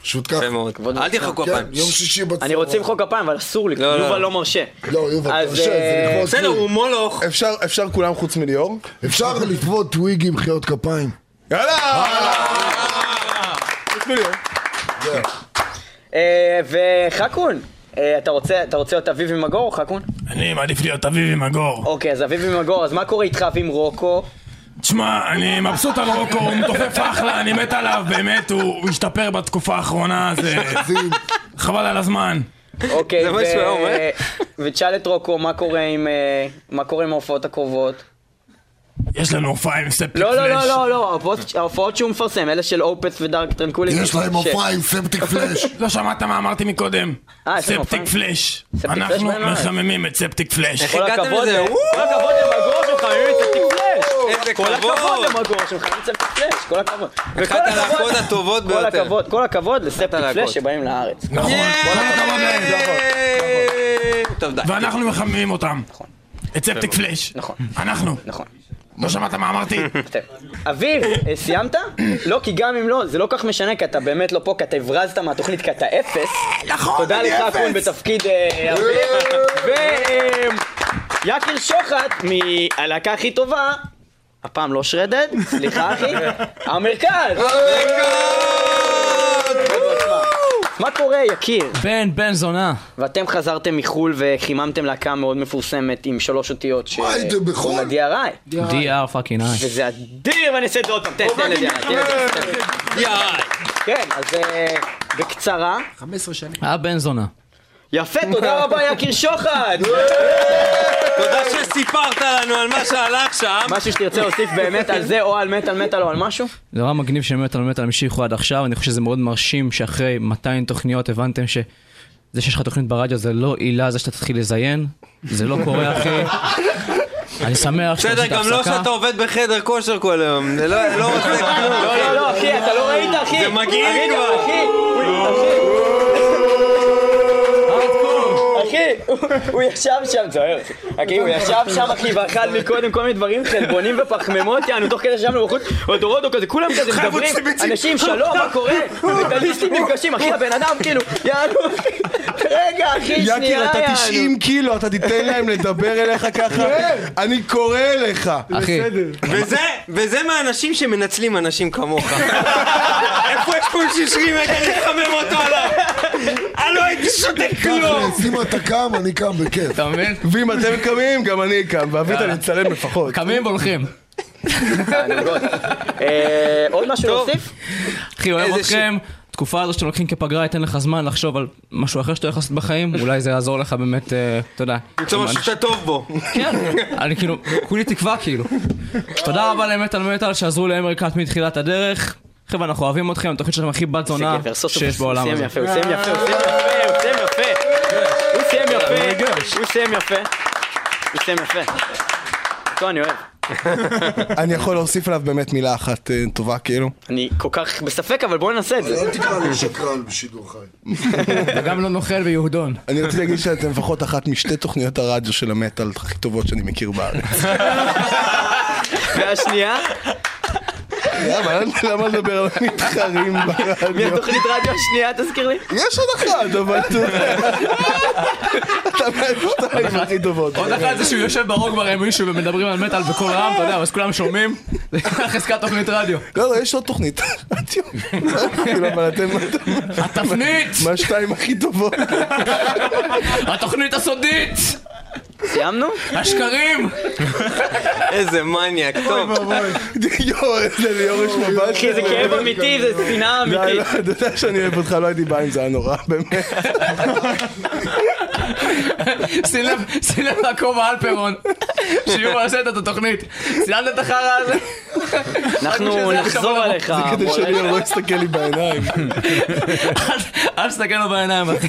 פשוט ככה. יפה מאוד. אל תחכו כן, כפיים. יום שישי בצהריים. אני רוצה למחוא כפיים, אבל אסור לי, לא, לא. יובל לא מרשה. לא, יובל, אז, תרשה, זה אה, לכבוד בסדר. הוא מולוך. אפשר- אפשר כולם חוץ מליאור? אפשר לכבוד טוויג עם מחיאות כפיים. יאללה! חוץ מליאור. אה, וחכון, אה, אתה רוצה אתה רוצה להיות אביב עם מגור, חכון? אני מעדיף להיות אביב עם מגור. אוקיי, אז אביב עם מגור, אז מה קורה איתך ועם רוקו? תשמע, אני מבסוט על רוקו, הוא מתופף אחלה, אני מת עליו, באמת, הוא הוא השתפר בתקופה האחרונה, זה... חבל על הזמן. אוקיי? ותשאל את רוקו, מה קורה עם אה, מה קורה עם ההופעות הקרובות? יש לנו הופעה עם Septic לא, לא, לא, flesh. לא, לא, ההופעות- שהוא מפרסם, אלה של אופס ו Dark Tranquillity. יש להם הופעה עם Septicflesh. לא שמעת מה אמרתי מקודם? אה, ספטיק? פלאש. פלאש אנחנו. מחממים את Septicflesh. איך כל הגעתם הכבוד, לזה? כל הכבוד למגור שמחממים את Septicflesh! איזה כל הכבוד כבוד! למגור שמחממים את Septicflesh, כל הכבוד. אחת הלהקות הטובות כל ביותר. הכבוד, כל הכבוד לספטיק. פלאש שבאים לארץ. נכון. כל הכבוד להם. די. ואנחנו מחממים אותם. את ספטיק פלאש. נכון. אנחנו. נכון. לא שמעת מה אמרתי? אביב, אה, סיימת? לא, כי גם אם לא, זה לא כך משנה, כי אתה באמת לא פה, כי אתה הברזת מהתוכנית, כי אתה אפס. נכון, תודה לך. אקון, בתפקיד אה, אביב. ויקיר שוחט, מהלהקה הכי טובה, הפעם לא Shredhead, סליחה אחי, המרכז! מה קורה, יקיר? בן, בן זונה. ואתם חזרתם מחו"ל וחיממתם להקה מאוד מפורסמת עם שלוש אותיות ש... מה, הייתם בחו"ל? DRI. DR fucking I. וזה אדיר, ואני אעשה את זה עוד פעם, תן, תן ל-DRI. כן, אז אה, בקצרה, 15 שנים. היה בן זונה. יפה, תודה רבה יקיר שוחט! תודה שסיפרת לנו על מה שהלך שם. משהו שתרצה להוסיף באמת על זה, או על מטאל מטאל או על משהו? זה נורא מגניב שמטאל מטאל המשיכו עד עכשיו, אני חושב שזה מאוד מרשים שאחרי 200 תוכניות הבנתם שזה שיש לך תוכנית ברדיו זה לא עילה זה שאתה תתחיל לזיין, זה לא קורה אחי. אני שמח שאתה בסדר, עשית גם לא. שאתה עובד בחדר כושר כל היום. זה לא לא עושה כלום. לא, לא, לא, אחי, אתה לא ראית, אחי? זה מגעיל כבר. הוא- ישב שם, זוהר, אחי, הוא ישב שם, אחי, ואכל מקודם כל מיני דברים, חלבונים ופחמימות, יענו, תוך כדי שישבנו בחוץ, אוטורודו כזה, כולם כזה מדברים. אנשים, שלום, מה קורה? מטאליסטים נפגשים, אחי, הבן אדם, כאילו, יענו, רגע, אחי, שנייה, יקיר, אתה יענו. 90 קילו, אתה תיתן להם לדבר אליך ככה? אני קורא אליך. אחי, וזה, וזה מהאנשים שמנצלים אנשים כמוך. איפה יש פה שישרים רגע לחמם אותו עליו? אני לא הייתי שותה כלום. שים אתה קם, אני קם בכיף. אתה מבין? ואם אתם קמים, גם אני קם, ואביטל יצלם לפחות. קמים והולכים. אה, עוד משהו להוסיף? אחי, אוהב אתכם. תקופה הזו שאתם לוקחים כפגרה, ייתן לך זמן לחשוב על משהו אחר שאתה הולך לעשות בחיים, אולי זה יעזור לך באמת, אה, אתה יודע. למצוא משהו שאתה טוב בו. כן, אני כאילו, כולי תקווה כאילו. תודה רבה למטאל מטאל שעזרו לאמריקאט מתחילת הדרך. חבר'ה, אנחנו אוהבים אתכם, התוכנית שלכם הכי בת זונה שיש הוא בעולם סיים הזה. יפה, הוא סיים יפה, הוא סיים יפה, הוא סיים יפה, הוא סיים יפה, הוא סיים יפה. אותו אני אוהב. אני יכול להוסיף עליו באמת מילה אחת אה, טובה, כאילו. אני כל כך בספק, אבל בואו ננסה את זה. אל תקרא לי שקרן בשידור חי. וגם לא נוכל ויהודון. אני רציתי להגיד שאתם לפחות אחת משתי תוכניות הרדיו של המטאל הכי טובות שאני מכיר בארץ. והשנייה, למה? לדבר על המתחרים ברדיו? מהתוכנית רדיו השנייה, תזכיר לי. יש עוד אחת, אבל אתה יודע. הכי טובות. עוד אחד זה שהוא יושב כבר עם מישהו ומדברים על מטאל בקול רם, אתה יודע, אז כולם שומעים. זה חזקת תוכנית רדיו. לא, לא, יש עוד תוכנית. רדיו. כאילו, אבל אתם... התפנית! מהשתיים הכי טובות. התוכנית הסודית! סיימנו? השקרים! איזה מניאק, טוב. יואו, איזה ליאור יש מבט. אחי, זה כאב אמיתי, זה שנאה אמיתית. אתה יודע שאני אוהב אותך, לא הייתי בא אם זה היה נורא, באמת. שים לב, שים לב לכובע אלפרון, שיובל עושה את התוכנית. צילמת את החרא הזה? אנחנו נחזור עכשיו עליך. זה כדי. שליאור לא יסתכל לי בעיניים. אל תסתכל לו בעיניים, אחי.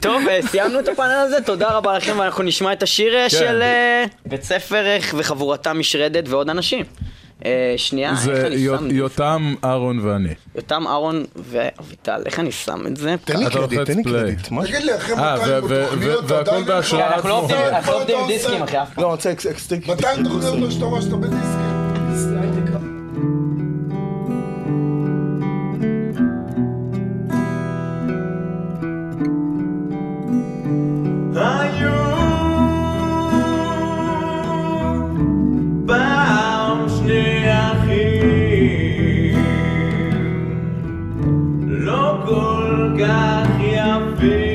טוב, אה, סיימנו את הפאנל הזה, תודה רבה לכם, ואנחנו נשמע את השיר אה, כן. של אה, בית ספר וחבורתה משרדת ועוד אנשים. אה, שנייה, איך זה אני שם את זה? יותם, אהרון ואני. יותם, אהרון ואביטל, איך אני שם את זה? תן לי אתה קרדיט, תן לי. קרדיט. מה? תגיד לי, אחרי אה, 200 ו- ו- תוכניות, ו- והכל עדיין לך- בהשראת אנחנו לא עובדים- לא עם אתה? דיסקים, אחי, אף פעם. לא, אני רוצה אקס- אקסטריק. 200 תוכניות לא שאתה אומר שאתה בדיסקים. פעם כל כך יפים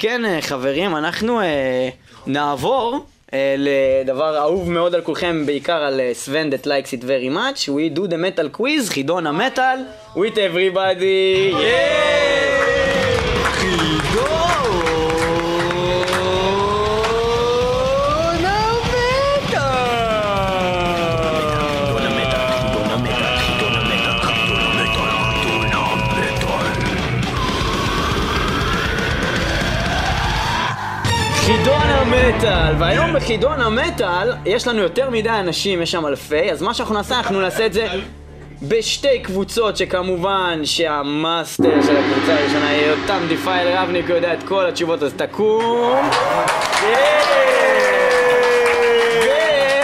כן, אה, חברים, אנחנו אה, נעבור אה, לדבר אהוב מאוד על כולכם, בעיקר על סוון that likes it very much. We do the metal quiz, חידון המטאל, with everybody. חידון המטאל, והיום בחידון המטאל יש לנו יותר מדי אנשים, יש שם אלפי, אז מה שאנחנו נעשה, אנחנו נעשה את זה בשתי קבוצות שכמובן שהמאסטר של הקבוצה הראשונה יהיה יותם דיפיילר אבני כי הוא יודע את כל התשובות אז תקום.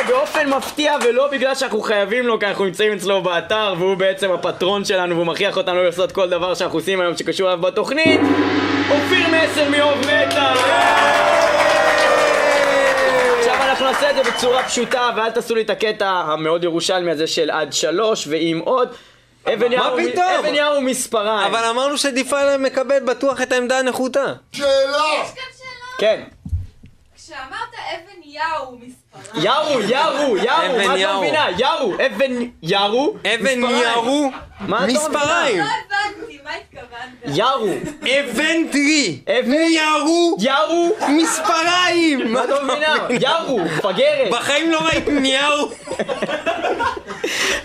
ובאופן מפתיע ולא בגלל שאנחנו חייבים לו כי אנחנו נמצאים אצלו באתר והוא בעצם הפטרון שלנו והוא מכריח אותנו לעשות כל דבר שאנחנו עושים היום שקשור אליו בתוכנית אופיר מסר מאוב מטאל אנחנו נעשה את זה בצורה פשוטה ואל תעשו לי את הקטע המאוד ירושלמי הזה של עד שלוש ועם עוד אבן פתאום? אבן מספריים אבל אמרנו שדיפיילר מקבל בטוח את העמדה הנחותה. שאלה! כן כשאמרת אבן יאו מספרה. ירו, ירו, ירו, אבן מה את לא ירו. מבינה? ירו, אבן ירו, אבן. ירו, לא מספריים. לא הבנתי, מה התכוונת? ירו, אבן טרי, אבן ירו, ירו, מספריים. מה את לא מבינה? ירו, מפגרת. בחיים לא ראית ניהו.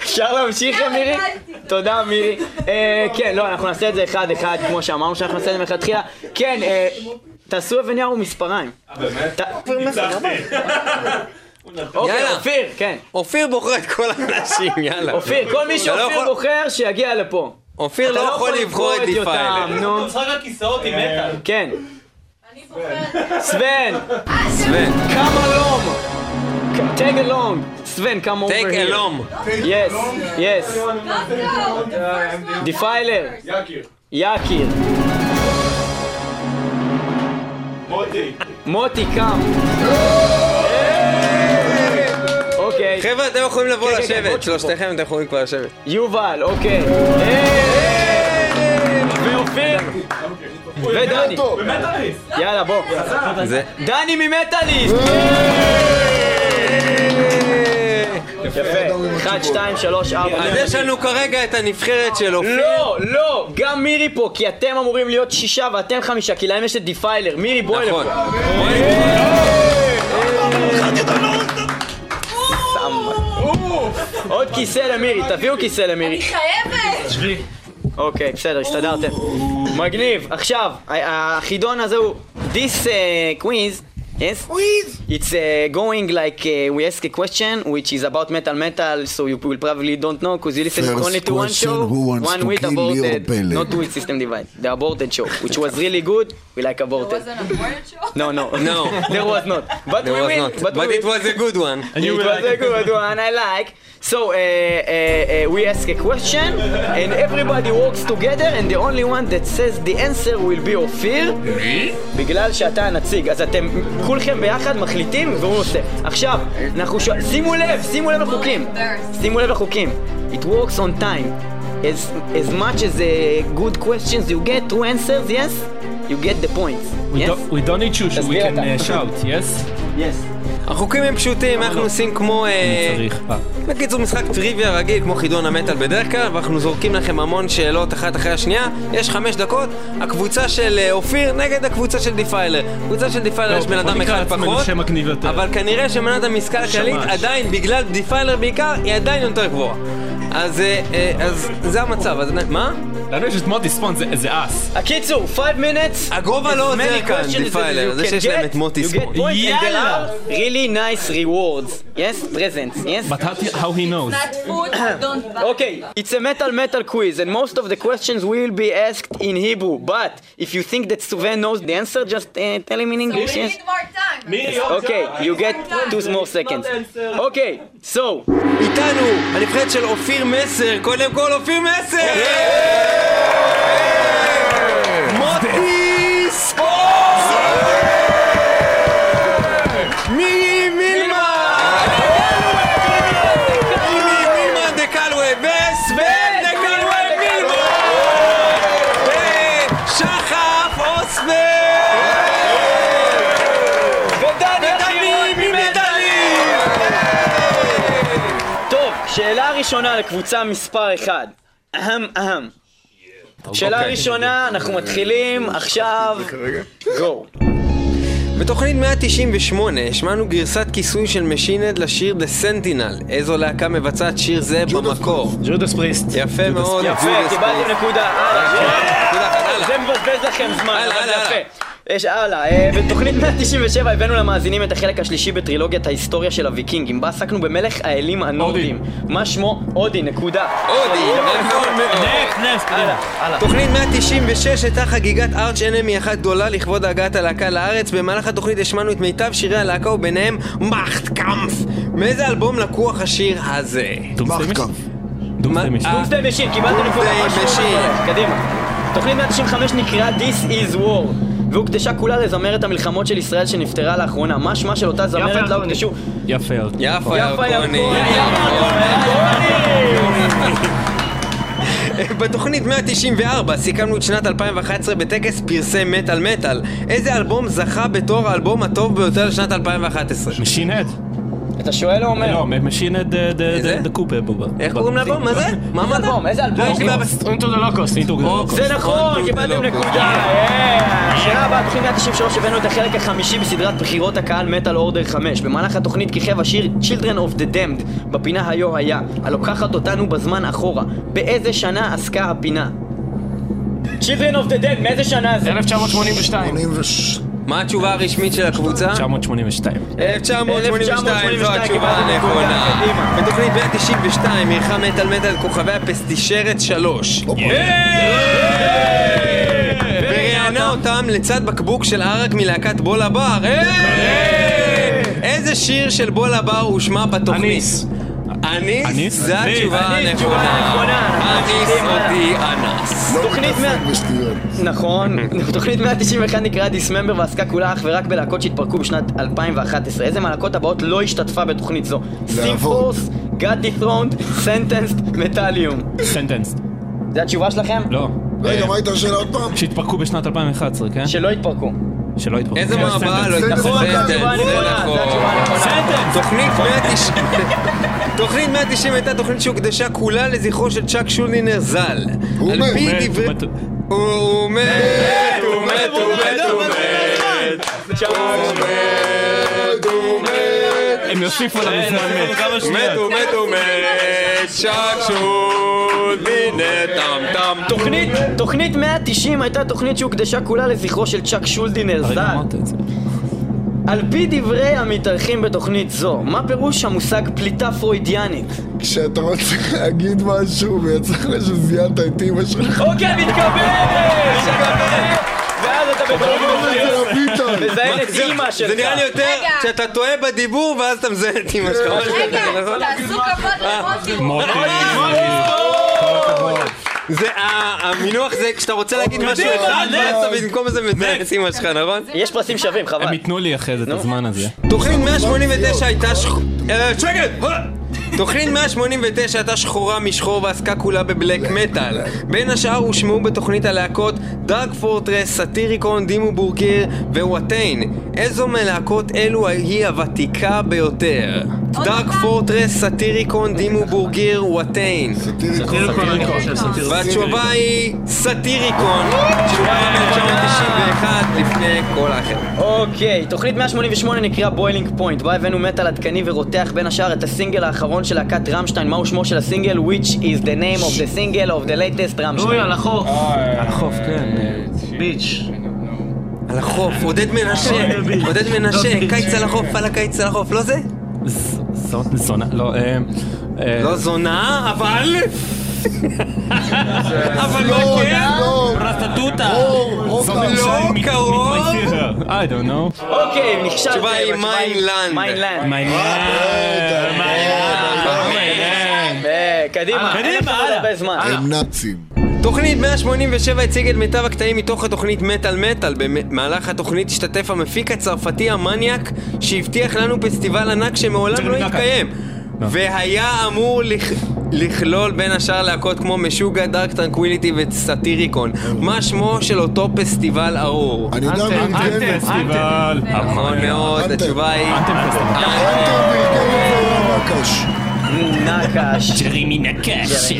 אפשר להמשיך מירי? תודה מירי. אה, כן, לא, אנחנו נעשה את זה אחד אחד, כמו שאמרנו שאנחנו נעשה את זה מלכתחילה. כן, אה, תעשו אבן ירו מספריים. באמת? אוקיי, יאללה. אופיר, כן. אופיר בוחר את כל האנשים, יאללה. אופיר, כל מי לא שאופיר יכול- בוחר, שיגיע לפה. אופיר אתה לא יכול לבחור את דיפיילר. יותם, נו. משחק הכיסאות עם מטאל. כן. סוון, סוון. come along. Take along. סוון, come over Take here. along. Yes, yes. דיפיילר. יקיר. יקיר. מוטי. מוטי, קם. אוקיי. חבר'ה, אתם יכולים לבוא כן, כן, כן, לשבת, שלושתכם אתם יכולים כבר לשבת. יובל, אוקיי. ואופיר. ודני. יאללה, בוא. דני ממטאליסט! יפה. 1, 2, 3, 4. אז יש לנו כרגע את הנבחרת של אופיר. לא, לא, גם מירי פה, כי אתם אמורים להיות שישה ואתם חמישה, כי להם יש את דיפיילר. מירי, בואי נכון. לפה. עוד כיסא למירי, תביאו כיסא למירי. אני חייבת! אוקיי, בסדר, הסתדרתם. מגניב. עכשיו, החידון הזה הוא... This uh, quiz, yes? Quiz! It's uh, going like uh, we ask a question which is about metal metal, so you will probably don't know because you listen First only to one show, who wants one to with kill Leo aborted, Pele? not with System Divide, the aborted show, which was really good, we like aborted. wasn't a word show? No, no, No. there was not. But There we was will, not. but, But we it will. was a good one. it was a good one, I like. So uh, uh, uh, we ask a question, and everybody works together, and the only one that says the answer will be אופיר. בגלל שאתה הנציג, אז אתם כולכם ביחד מחליטים והוא עושה. עכשיו, אנחנו ש... שימו לב, שימו לב לחוקים. שימו לב לחוקים. It works on time. As, as much as uh, good questions you get, two answers, yes, you get the points. We yes? don't- we don't need to, we תסביר can אתה. uh, shout, yes? Yes. החוקים הם פשוטים, אנחנו עושים כמו... אה, צריך. אה. בקיצור, משחק טריוויה רגיל כמו חידון המטאל בדרך כלל, ואנחנו זורקים לכם המון שאלות אחת אחרי השנייה. יש חמש דקות, הקבוצה של אה, אופיר נגד הקבוצה של דיפיילר. קבוצה של דיפיילר לא, יש בן אדם אחד פחות. אבל כנראה שמנת המשכל הכללית. עדיין, בגלל דיפיילר בעיקר, היא עדיין יותר גבוהה. אז אז זה המצב, אז מה? לנו יש את מוטי ספון, זה אס. הקיצור, 5 minutes. הגובה לא עוזר כאן, דיפיילר, זה שיש להם את מוטי ספון. יאללה. are really nice rewards. Yes, presents. Yes. But how, how he knows? Not food, don't buy. Okay, it's a metal metal quiz, and most of the questions will be asked in Hebrew. But if you think that Suven knows the answer, just uh, tell him in So we English. Yes. need more time. Okay, you get two more seconds. Okay, so איתנו, הנבחרת של אופיר מסר, קודם כל אופיר מסר! ראשונה לקבוצה מספר 1. אהם אהם. שאלה אוקיי. ראשונה, אנחנו מתחילים עכשיו. גו. בתוכנית 198 השמענו גרסת כיסוי של משינד לשיר The Sentinel. איזו להקה מבצעת שיר זה במקור? ג'ודס פריסט. יפה מאוד, יפה, ג'ודס קיבלתם פריסט. נקודה. הלאה. זה מבזבז לכם זמן, אבל זה יפה. יש הלאה, אה, בתוכנית 197 הבאנו למאזינים את החלק השלישי בטרילוגיית ההיסטוריה של הוויקינגים, בה עסקנו במלך האלים הנורדים. מה שמו? אודין, נקודה. אודין, נכון מאוד. הלאה, הלאה. תוכנית 196 הייתה חגיגת Arch Enemy אחת גדולה לכבוד הגעת הלהקה לארץ. במהלך התוכנית השמענו את מיטב שירי הלהקה וביניהם Machtkampf. מאיזה אלבום לקוח השיר הזה? Machtkampf. Doomsday Machine. Doomsday Machine, קיבלתם נקודה. קדימה. תוכנית 195 נקרא This is War. והוקדשה כולה לזמרת המלחמות של ישראל שנפטרה לאחרונה. מה שמה של אותה זמרת לה הוקדשו? יפה ירקוני. יפה יפה ירקוני. בתוכנית 194 סיכמנו את שנת 2011 בטקס פרסי מטאל מטאל. איזה אלבום זכה בתור האלבום הטוב ביותר לשנת 2011? Machine Head. אתה שואל או אומר? לא, Machine Head דה קופה. איך קוראים לאלבום? מה זה? מה אמרת? אלבום? איזה אלבום? Into the Locust. זה נכון, קיבלתם נקודה. השאלה הבאה, תוכנית 193 הבאנו את החלק החמישי בסדרת בחירות הקהל Metal Order 5. במהלך התוכנית כיכב השיר Children of the Damned בפינה היו היה, הלוקחת אותנו בזמן אחורה. באיזה שנה עסקה הפינה? Children of the Damned, מאיזה שנה זה? 1982. מה התשובה הרשמית של הקבוצה? 1982. 1982 זו התשובה הנכונה. בתוכנית 192 אירחה מטאל מטאל כוכבי הפסטישרת 3. וראיינה אותם לצד בקבוק של ערק מלהקת בולה בר. איזה שיר של בולה בר הושמע בתוכנית? אניס. אניס? זו התשובה הנכונה. אניס אותי אנס. תוכנית 100... נכון, תוכנית 191 נקראה דיסממבר ועסקה כולה אך ורק בלהקות שהתפרקו בשנת 2011. איזה מהלהקות הבאות לא השתתפה בתוכנית זו? סימפורס, גאד דית'רונד, סנטנסט, מטאליום. סנטנסט. זה התשובה שלכם? לא. רגע, מה הייתה השאלה עוד פעם? שהתפרקו בשנת 2011, כן? שלא התפרקו. שלא התפרקו. איזה מעברה לא. התפרקו? נכון, זה נכון. הנכונה. תוכנית 190 תוכנית 190 הייתה תוכנית שהוקדשה כולה לזכרו של צ'אק שולדינר ז"ל. הוא על פי הוא מת, דברי- הוא מת, הוא מת, הוא מת, הוא מת. הם יוסיפו לנו זמן מת. הוא מת, הוא מת, הוא מת. צ'אק שולדינר טם טם. תוכנית, תוכנית 190 הייתה תוכנית שהוקדשה כולה לזכרו של צ'אק שולדינר ז"ל. אמרת את זה. על פי דברי המתארחים בתוכנית זו, מה פירוש המושג פליטה פרוידיאנית? כשאתה רוצה להגיד משהו ויצא לך שזיינת את אימא שלך. אוקיי, מתקבל! מתקבל! ואז אתה ביטון. מזיין את אימא שלך. זה נראה לי יותר שאתה טועה בדיבור ואז אתה מזהה את אמא שלך. רגע, נכון? תעשו כבוד למוטי. זה ה- המינוח זה כשאתה רוצה להגיד משהו אחד אתה במקום זה מזהה את אמא שלך, נכון? יש פרסים שווים, חבל. הם ייתנו לי אחרי זה את הזמן הזה. תוכנית 189 הייתה שח... אה, שקט! תוכנית 189 הייתה שחורה משחור ועסקה כולה בבלק מטאל. בין השאר הושמעו בתוכנית הלהקות דארק פורטרס, סאטיריקון, דימו בורקיר ווואטיין. איזו מלהקות אלו היא הוותיקה ביותר? דארק פורטרס, סאטיריקון, דימו בורגיר, וואטיין. והתשובה היא סאטיריקון, תשובה ב-1991 לפני כל האחר. אוקיי, תוכנית 188 נקרא Boiling Point, בה הבאנו מטאל עדכני ורותח בין השאר את הסינגל האחרון של להקת רמשטיין, מהו שמו של הסינגל? Which is the name of the single of the latest רמשטיין. אוי, על החוף. על החוף, כן. Beach. על החוף, עודד מנשה, עודד מנשה, קיץ על החוף, על הקיץ על החוף, לא זה? זאת זונה, לא, אה... אה, לא זונה, אבל... אבל לא, מה כן? לא. רטטוטה. לא קרוב. I don't know. אוקיי, נכשלתם. התשובה היא Mein Land. Mein Land. אה, קדימה. אין לכם עוד הרבה זמן. הם נאצים. תוכנית 187 הציג את מיטב הקטעים מתוך התוכנית מטאל מטאל. במהלך התוכנית השתתף המפיק הצרפתי המניאק שהבטיח לנו פסטיבל ענק שמעולם לא התקיים. והיה אמור לכ... לכלול בין השאר להקות כמו Meshuggah, Dark Tranquillity ו Satyricon. מה שמו של אותו פסטיבל ארור? אני יודע מי Anthem ארגן. פסטיבל. נכון מאוד. התשובה היא... Anthem Festival. נקש. ג'רמי נקש.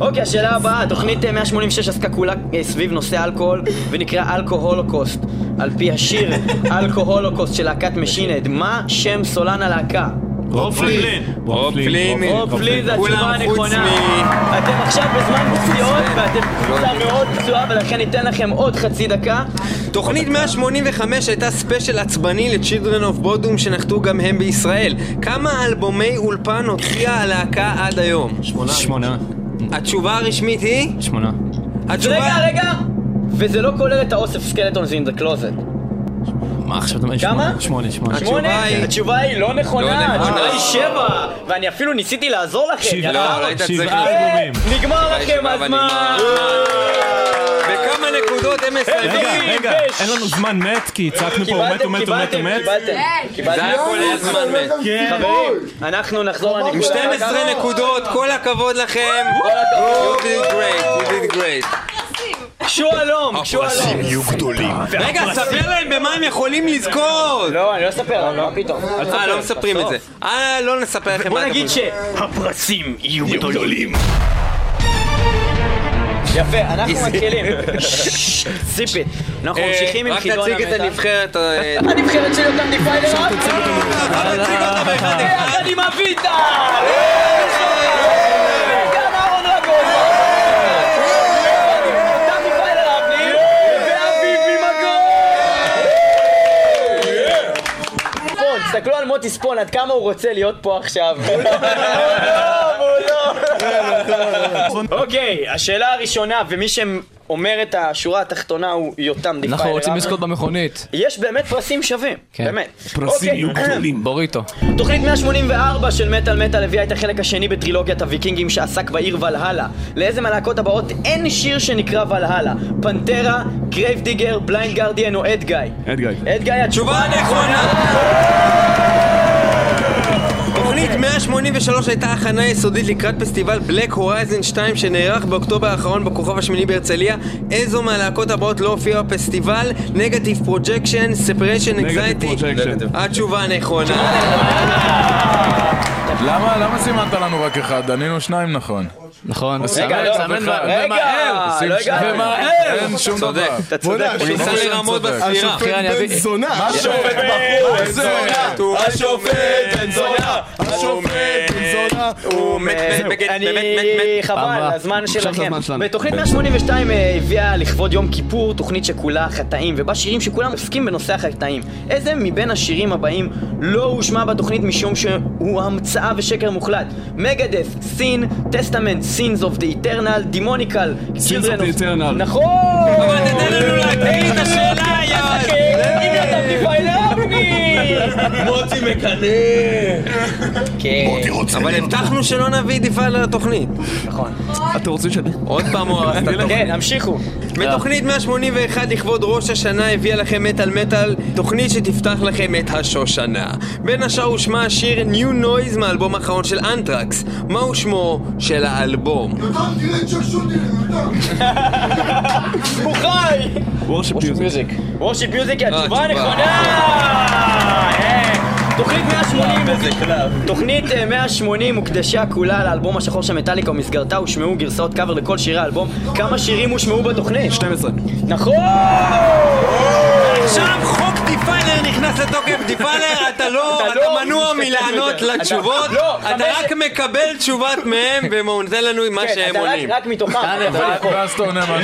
אוקיי, השאלה הבאה, תוכנית אה, 186 עסקה כולה אה, סביב נושא אלכוהול ונקרא Alcoholocaust על פי השיר Alcoholocaust של להקת Machine Head מה שם סולן הלהקה? רוב פלין. רוב פלין. רוב פלין זה התשובה הנכונה. אתם עכשיו בזמן פציעות ואתם קבוצה מאוד פצועה ולכן ניתן לכם עוד חצי דקה. תוכנית 185 הייתה ספיישל עצבני ל-Children of Bodom שנחתו גם הם בישראל. כמה אלבומי אולפן הוציאה הלהקה עד היום? שמונה. התשובה הרשמית היא? שמונה. התשובה... רגע, רגע! וזה לא כולל את האוסף סקלטונס in the closet. מה עכשיו אתה אומר? כמה? שמונה, שמונה. שמונה? התשובה היא לא נכונה, לא. התשובה היא שבע ואני אפילו ניסיתי לעזור לכם. שבעה. לא, שבעה. אלבומים. נגמר לכם הזמן! בכמה נקודות הם מסיימים? רגע, רגע, אין לנו זמן מת, כי צעקנו פה, מת, הוא מת, הוא מת, הוא מת. קיבלתם, קיבלתם. זה היה כולל זמן מת. חברים, אנחנו נחזור עם לנקודה. 12 נקודות, כל הכבוד לכם. You did great, you did great. קשו אלום, קשו אלום. יהיו גדולים. רגע, ספר להם במה הם יכולים לזכות. לא, אני לא אספר, מה פתאום. אה, לא מספרים את זה. אה, לא נספר לכם בוא מה נגיד אתם יכולים. שהפרסים יהיו גדולים. יפה, אנחנו מתחילים. ציפית. אנחנו אה, ממשיכים עם חידון רק תציג את. הנבחרת. אה, הנבחרת של יותם דיפיילר. יחד עם אביטל! מוטי ספון, עד כמה הוא רוצה להיות פה עכשיו. אוקיי, השאלה הראשונה, ומי שאומר את השורה התחתונה הוא יותם דיפיילר. אנחנו רוצים. לזכות במכונית. יש באמת פרסים שווים, כן. באמת. פרסים אוקיי. יהיו גדולים. בוריטו. תוכנית 184 של מטאל מטאל הביאה את החלק השני בטרילוגיית הוויקינגים שעסק בעיר ולהלה. לאיזה מהלהקות הבאות אין שיר שנקרא ולהלה? פנטרה, Grave Digger, Blind Guardian או Edguy? אד גיא. Edguy, התשובה הנכונה! תוכנית 183 הייתה הכנה יסודית לקראת פסטיבל Black Horizon 2 שנערך באוקטובר האחרון בכוכב השמיני בהרצליה. איזו מהלהקות הבאות לא הופיעה בפסטיבל? Negative Projection, Separation Anxiety. Projection. התשובה הנכונה. למה למה סימנת לנו רק אחד? ענינו שניים נכון. נכון. רגע, לא, רגע, שים לא. הגענו. ומהר, אין שום צודק. דבר. אתה צודק. הוא ניסה לרמות. בספירה. השופט בן זונה. השופט בחור זה, השופט בן זונה, השופט בן זונה. הוא מת, מת, מת, אני... מת. חבל. הזמן שלכם. בתוכנית 182 אה, הביאה לכבוד יום כיפור תוכנית שכולה חטאים, ובה שירים שכולם עוסקים בנושא החטאים. איזה מבין השירים הבאים לא הושמע בתוכנית משום שהוא המצאה ושקר מוחלט? מגדף, סין, טסטמנט, סינס אוף דה איטרנל, דימוניקל, Sins of the Eternal. נכון! אבל תתן לנו להקריא את השאלה, יאללה. אתה דיפיילר אבני! מוטי מקנא! כן. אבל הבטחנו שלא נביא דיפיילר לתוכנית. נכון. אתם רוצים שאני... עוד פעם הוא הרס את התוכנית. כן, המשיכו. בתוכנית 181 לכבוד ראש השנה הביאה לכם מטאל מטאל, תוכנית שתפתח לכם את השושנה. בין השאר הושמע השיר New Noise מהאלבום האחרון של אנטרקס. מהו שמו של האלבום? הוא חי! Worship Music. Worship Music היא התשובה. הנכונה! אה, תוכנית 180 תוכנית אה, 180 הוקדשה כולה לאלבום השחור של מטאליקה ובמסגרתה הושמעו גרסאות קאבר לכל שירי האלבום כמה שירים הושמעו בתוכנית? 12. נכון! עכשיו חוק דיפיילר נכנס לתוקף, דיפיילר אתה לא, אתה לא מנוע מלענות. לתשובות, אתה- לא, רק מקבל תשובות מהם ונותן לנו מה כן, שהם עונים. רק מתוכם. לבחור. ואז אתה עונה מה!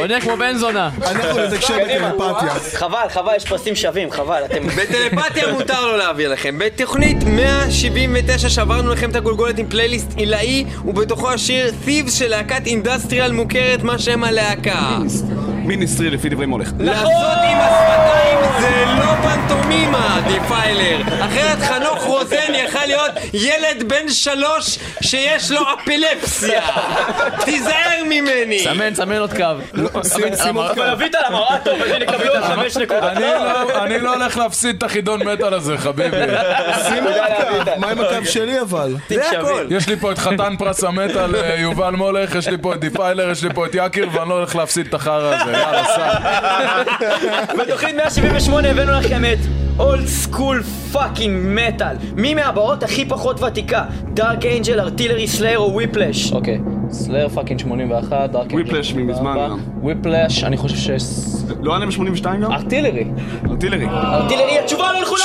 עונה כמו בן זונה. אנחנו נתקשר בטלפתיה. חבל, חבל, יש פרסים שווים, חבל, אתם... בטלפתיה מותר לו להעביר לכם. בתוכנית 179 שברנו לכם את הגולגולת עם פלייליסט עילאי, ובתוכו השיר Thieves של להקת industrial מוכרת, מה שם הלהקה. Ministry לפי דברי מולך. לעשות עם השפתיים זה לא פנטומימה, דיפיילר. אחרת חנוך רוזן יכל להיות ילד בן שלוש שיש לו אפילפסיה. תיזהר ממני. סמן, סמן עוד קו. אבל אבית על המראה טוב, אז הנה קבלו עוד חמש נקודות. אני לא- אני לא הולך להפסיד את החידון מטאל הזה, חביבי. שים עוד קו. מה עם הקו שלי אבל? זה הכל. יש לי פה את חתן פרס המטאל, אה, יובל מולך, יש לי פה את דיפיילר, יש לי פה את יקיר, ואני לא הולך להפסיד את החרא הזה. בתוכנית 178 הבאנו לכם את old school fucking מטאל. מי מהבאות הכי פחות ותיקה? Dark Angel, Artillery Slayer או Whiplash? אוקיי, Slayer fucking 81, Dark Whiplash ממזמן גם. Whiplash, אני חושב ש... לא היה להם 82 גם? Artillery. Artillery. Artillery, התשובה לא נכונה!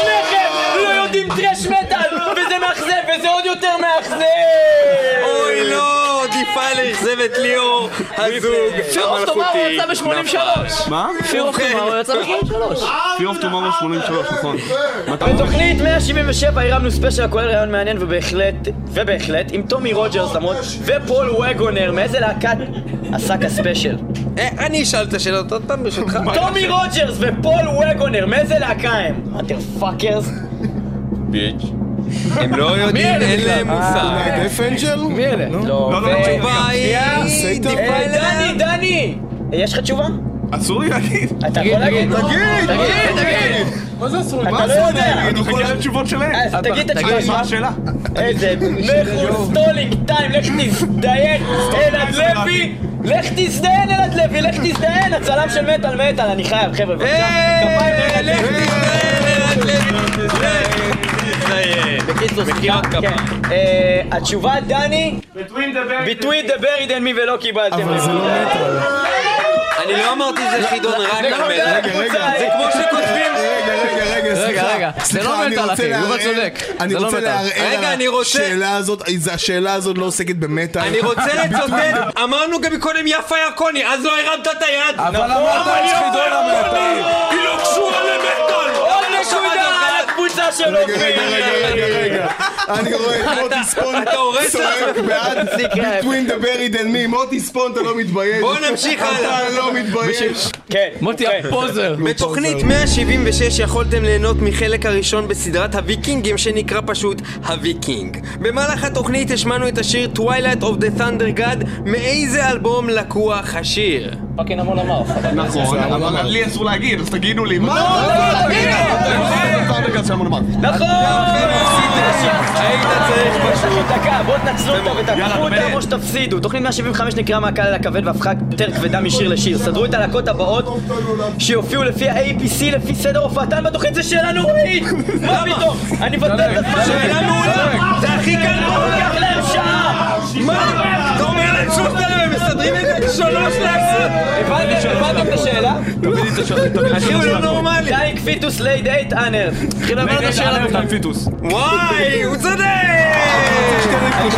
שניכם לא יודעים thrash מטאל! וזה מאכזב, וזה עוד יותר מאכזב! אכזב את ליאור, הזוג Tomorrow יצא ב-83. מה? Fear of Tomorrow יצא ב-83. Fear of Tomorrow 83, נכון. בתוכנית 177 הרמנו ספיישל הכולל ריאיון מעניין ובהחלט, ובהחלט, עם טומי רוג'רס למרות, ופול וגונר, מאיזה להקת עסק הספיישל? אה, אני אשאל את השאלות עוד פעם ברשותך. טומי רוג'רס ופול וגונר, מאיזה להקה הם? motherfuckers? bitch. הם לא יודעים, אין להם מושג. Death Angel? מי אלה? לא, לא, לא, ו- התשובה היא... אה. דני, דני! יש לך תשובה? אסור לי להגיד. אתה יכול להגיד? תגיד! תגיד, תגיד! מה זה אסור לי? אתה לא יודע! אני מחכה לתשובות שלהם. אז תגיד את התשובה מה שלך. השאלה? איזה מכו stalling time, לך תזדיין, אלעד לוי! לך תזדיין אלעד לוי, לך תזדיין, הצלם של מטאל מטאל, אני חייב, חבר'ה, בבקשה. כפיים לאלעד לוי. בקיצור, סליחה, כן. אה, התשובה, דני, between the buried and me ולא קיבלתם. אבל זה לא מטאל. אני לא אמרתי זה חידון רק על. רגע, זה כמו שכותבים... רגע, רגע, רגע, סליחה. זה לא רוצה אחי, יובל צודק. אני זה לא רוצה. לערער על אני רוצה- השאלה הזאת, השאלה הזאת לא עוסקת במטאל. אני רוצה לצטט, אמרנו גם מקודם יפה ירקוני, אז לא הרמת את היד. אבל נכון, אמרת חידון למטאל. היא לא קשורה למטאל. הקבוצה של רגע, אופיר. רגע, רגע, רגע, רגע. אני רואה את מוטי הורס צועק בעד Between the Buried and Me. מוטי ספון, אתה לא מתבייש. בוא נמשיך הלאה. אתה לא מתבייש. כן. מוטי ה poser. בתוכנית 176 יכולתם ליהנות מחלק הראשון בסדרת הוויקינגים שנקרא פשוט הוויקינג. במהלך התוכנית השמענו את השיר Twilight of the Thunder God, מאיזה אלבום לקוח השיר? fucking Amon Amarth. נכון, אבל לי אסור להגיד, אז תגידו לי. לא, לא, תגידו! נכון! היית צריך פשוט. דקה, בואו תנצלו אותה ותהפכו אותם או שתפסידו. תוכנית 175 נקרא מהקל אל הכבד והפכה יותר כבדה משיר לשיר. סדרו את הלהקות הבאות שיופיעו לפי ה-APC לפי סדר הופעתן בתוכנית זה שאלה נוראית! מה פתאום? אני מבטל את הזמן שאלה מעולה! זה הכי קל לוקח להם שעה! מה? אתה אומר להם הם מסדרים את זה שלוש להקות? הבנתם? את השאלה? אחי הוא לא נורמלי. דיינג פיטוס לייד אייט אנר. התחילו להבין את השאלה בכלל. פיטוס. וואי, הוא צודק! אני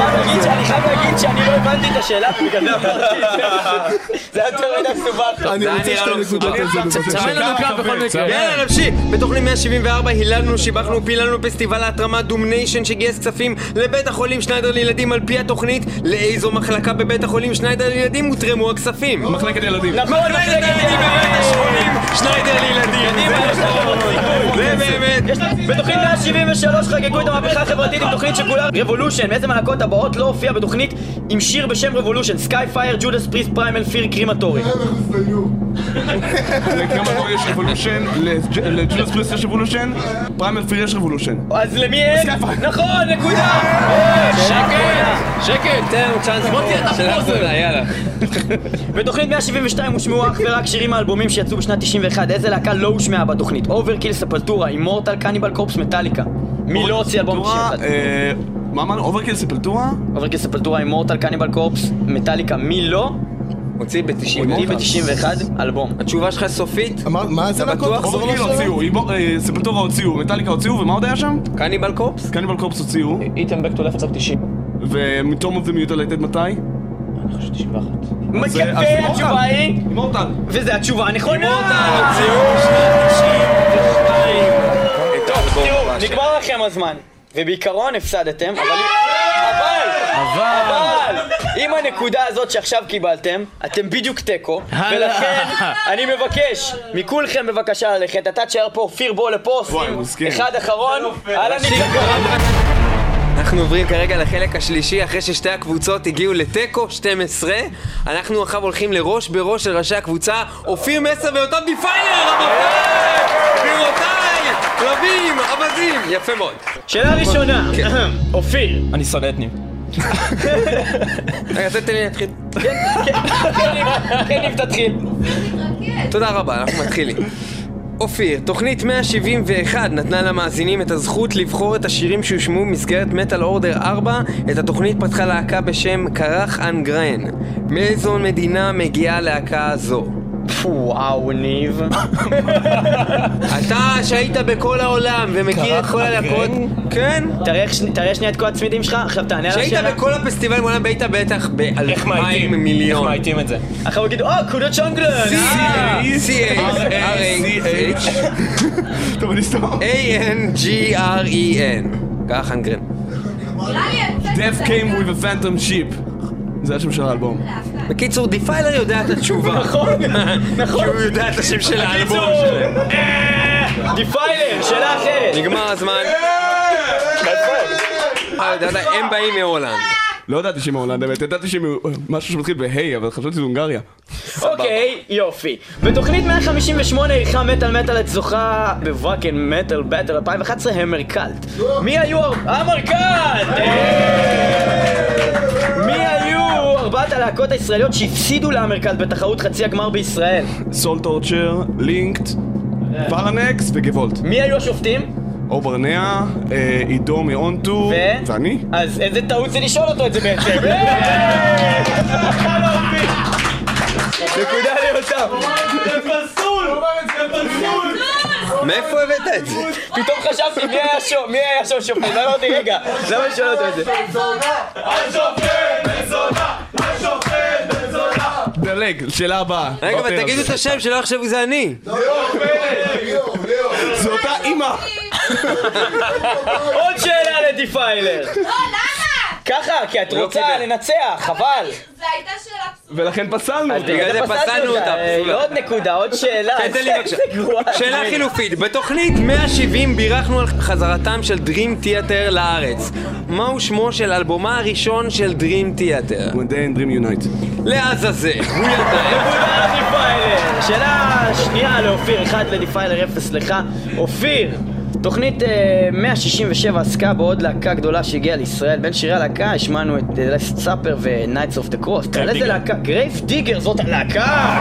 חייב להגיד שאני לא הבנתי את השאלה ובגלל זה אמרתי את זה. זה היה יותר מדי מסובך. אני רוצה שתי לא נקודות על זה. תסמן לנו קו בכל מקרה. יאללה נמשיך! בתוכנית 174 היללנו, שיבחנו, פיללנו פסטיבל ההתרמה דום ניישן שגייס כספים לבית החולים שניידר לילדים על פי התוכנית לאיזו מחלקה בבית החולים שניידר לילדים הותרמו הכספים? מחלקת ילדים. נכון, מחלקת הילדים בבית החולים שניידר לילדים זה באמת יש לנו- בתוכנית 173 חגגו את המהפכה החברתית עם תוכנית שכולה Revolution. מאיזה מהלהקות הבאות לא הופיע בתוכנית עם שיר בשם Revolution? Skyfire, Judas Priest, Primal Fear, Crematory. ל Crematory יש Revolution, ל Judas Priest יש Revolution, Primal Fear יש Revolution. אז למי אין? נכון, נקודה! שקט! שקט! תן לנו צ'אנס מוטי, אתה פוזר. בתוכנית 172 הושמעו אך ורק שירים מאלבומים שיצאו בשנת 91. איזה להקה לא הושמעה בתוכנית? Overkill, Sepultura, Immortal, Cannibal Corpse, Metallica. מי לא הוציא אלבום ב-91? אה, מה אמרנו? Overkill Sepultura? Overkill, Sepultura, Immortal, Cannibal Corpse, Metallica. מי לא? הוציא ב-90 הוציא ב-91 אלבום. התשובה שלך סופית? מה זה להקות? Overkill. הוציאו, Sepultura הוציאו, מטאליקה הוציאו, ומה עוד היה שם? Cannibal Corpse? Cannibal Corpse הוציאו, Eaten Back to Life סוף 90. ו Tomb of the Mutilated מתי? אני חושב 91. אז, אז יפה, Immortal. התשובה היא... Immortal. וזו התשובה הנכונה! הוציאו בשנת 92 את טוב, האלבום תראו, הבא שלהם. נגמר לכם הזמן. ובעיקרון הפסדתם, אבל... אבל! אבל! עם הנקודה הזאת שעכשיו קיבלתם, אתם בדיוק תיקו, ולכן אני מבקש מכולכם בבקשה ללכת, אתה תשאר פה, אופיר בוא לפה. אחד אחרון, אהלן ניצחון. אנחנו עוברים כרגע לחלק השלישי, אחרי ששתי הקבוצות הגיעו לתיקו 12. אנחנו עכשיו הולכים לראש בראש של ראשי הקבוצה, אופיר מסר ויותם דיפיילר! רבותיי! גבירותיי! רבים! עבדים! יפה מאוד. שאלה ראשונה, אופיר, אני שונא את ניב. רגע, תן לי להתחיל. כן, כן, ניב תתחיל. תודה רבה, אנחנו מתחילים. אופיר, תוכנית 171 נתנה למאזינים את הזכות לבחור את השירים שהושמעו במסגרת Metal Order 4. את התוכנית פתחה להקה בשם קרח אנגרן. מאיזו מדינה מגיעה להקה הזו? וואו, ניב. אתה שהיית בכל העולם ומכיר את כל הלהקות, כן? תראה שנייה את כל הצמידים שלך, עכשיו תענה על השאלה. שהיית בכל הפסטיבלים בעולם והיית בטח באלפיים מיליון. איך מאייתים את זה? עכשיו הוא יגיד, או, קודו צ'ונגלן! אה, C-A-R-A-H טוב, אני סתם. A-N-G-R-E-N Carach Angren. Death came through a phantom ship. זה השם של האלבום. בקיצור, דיפיילר יודע את התשובה. נכון, נכון. כי הוא יודע את השם של האלבום שלהם. דיפיילר, שאלה אחרת. נגמר הזמן. אה, הם באים מהולנד. לא ידעתי שהיא מהולנד, האמת, ידעתי שהיא משהו שמתחיל ב-היי, אבל חשבתי שזה הונגריה. אוקיי, יופי. בתוכנית 158 אירחה מטאל מטאל את זוכה ב Wacken Metal Battle 2011 Hammercult. מי היו... המרקלט! מי היו ארבעת הלהקות הישראליות שהפסידו להמרקלט בתחרות חצי הגמר בישראל? סול טורצ'ר, לינקט, פרנקס וגוולט. מי היו השופטים? אור ברנע, אה, עידו מאונטו, ואני. אז איזה טעות זה לשאול אותו את זה בעצם. נקודה ליותם. זה פסול! מאיפה הבאת את זה? פתאום חשבתי מי היה שם, מי היה שם שופט, ואמרתי רגע, למה אותו את זה? דלג, שאלה הבאה. רגע, אוקיי, אבל תגידו את השם, שלא יחשבו זה אני. זה אותה אימא. עוד שאלה לדיפיילר. לא, למה? ככה, כי את לא רוצה. לנצח, חבל. זו הייתה שאלה ולכן פסלנו אותה. בגלל זה פסלנו אותה. אה, עוד נקודה, עוד שאלה. תן לי בבקשה. שאלה חילופית, בתוכנית 170 בירכנו על חזרתם של Dream Theater לארץ. מהו שמו של אלבומה הראשון של Dream Theater? When they and Dream Unite. לעזאזל, הוא ידע. נקודה לדיפיילר. שאלה שנייה לאופיר, אחד לדיפיילר, אפס לך. אופיר, תוכנית אה, 167 עסקה בעוד להקה גדולה שהגיעה לישראל. בין שירי הלהקה השמענו את אה, Last Supper ו-Nights of the Cross. על איזה להקה? גרייף דיגר, זאת הלהקה!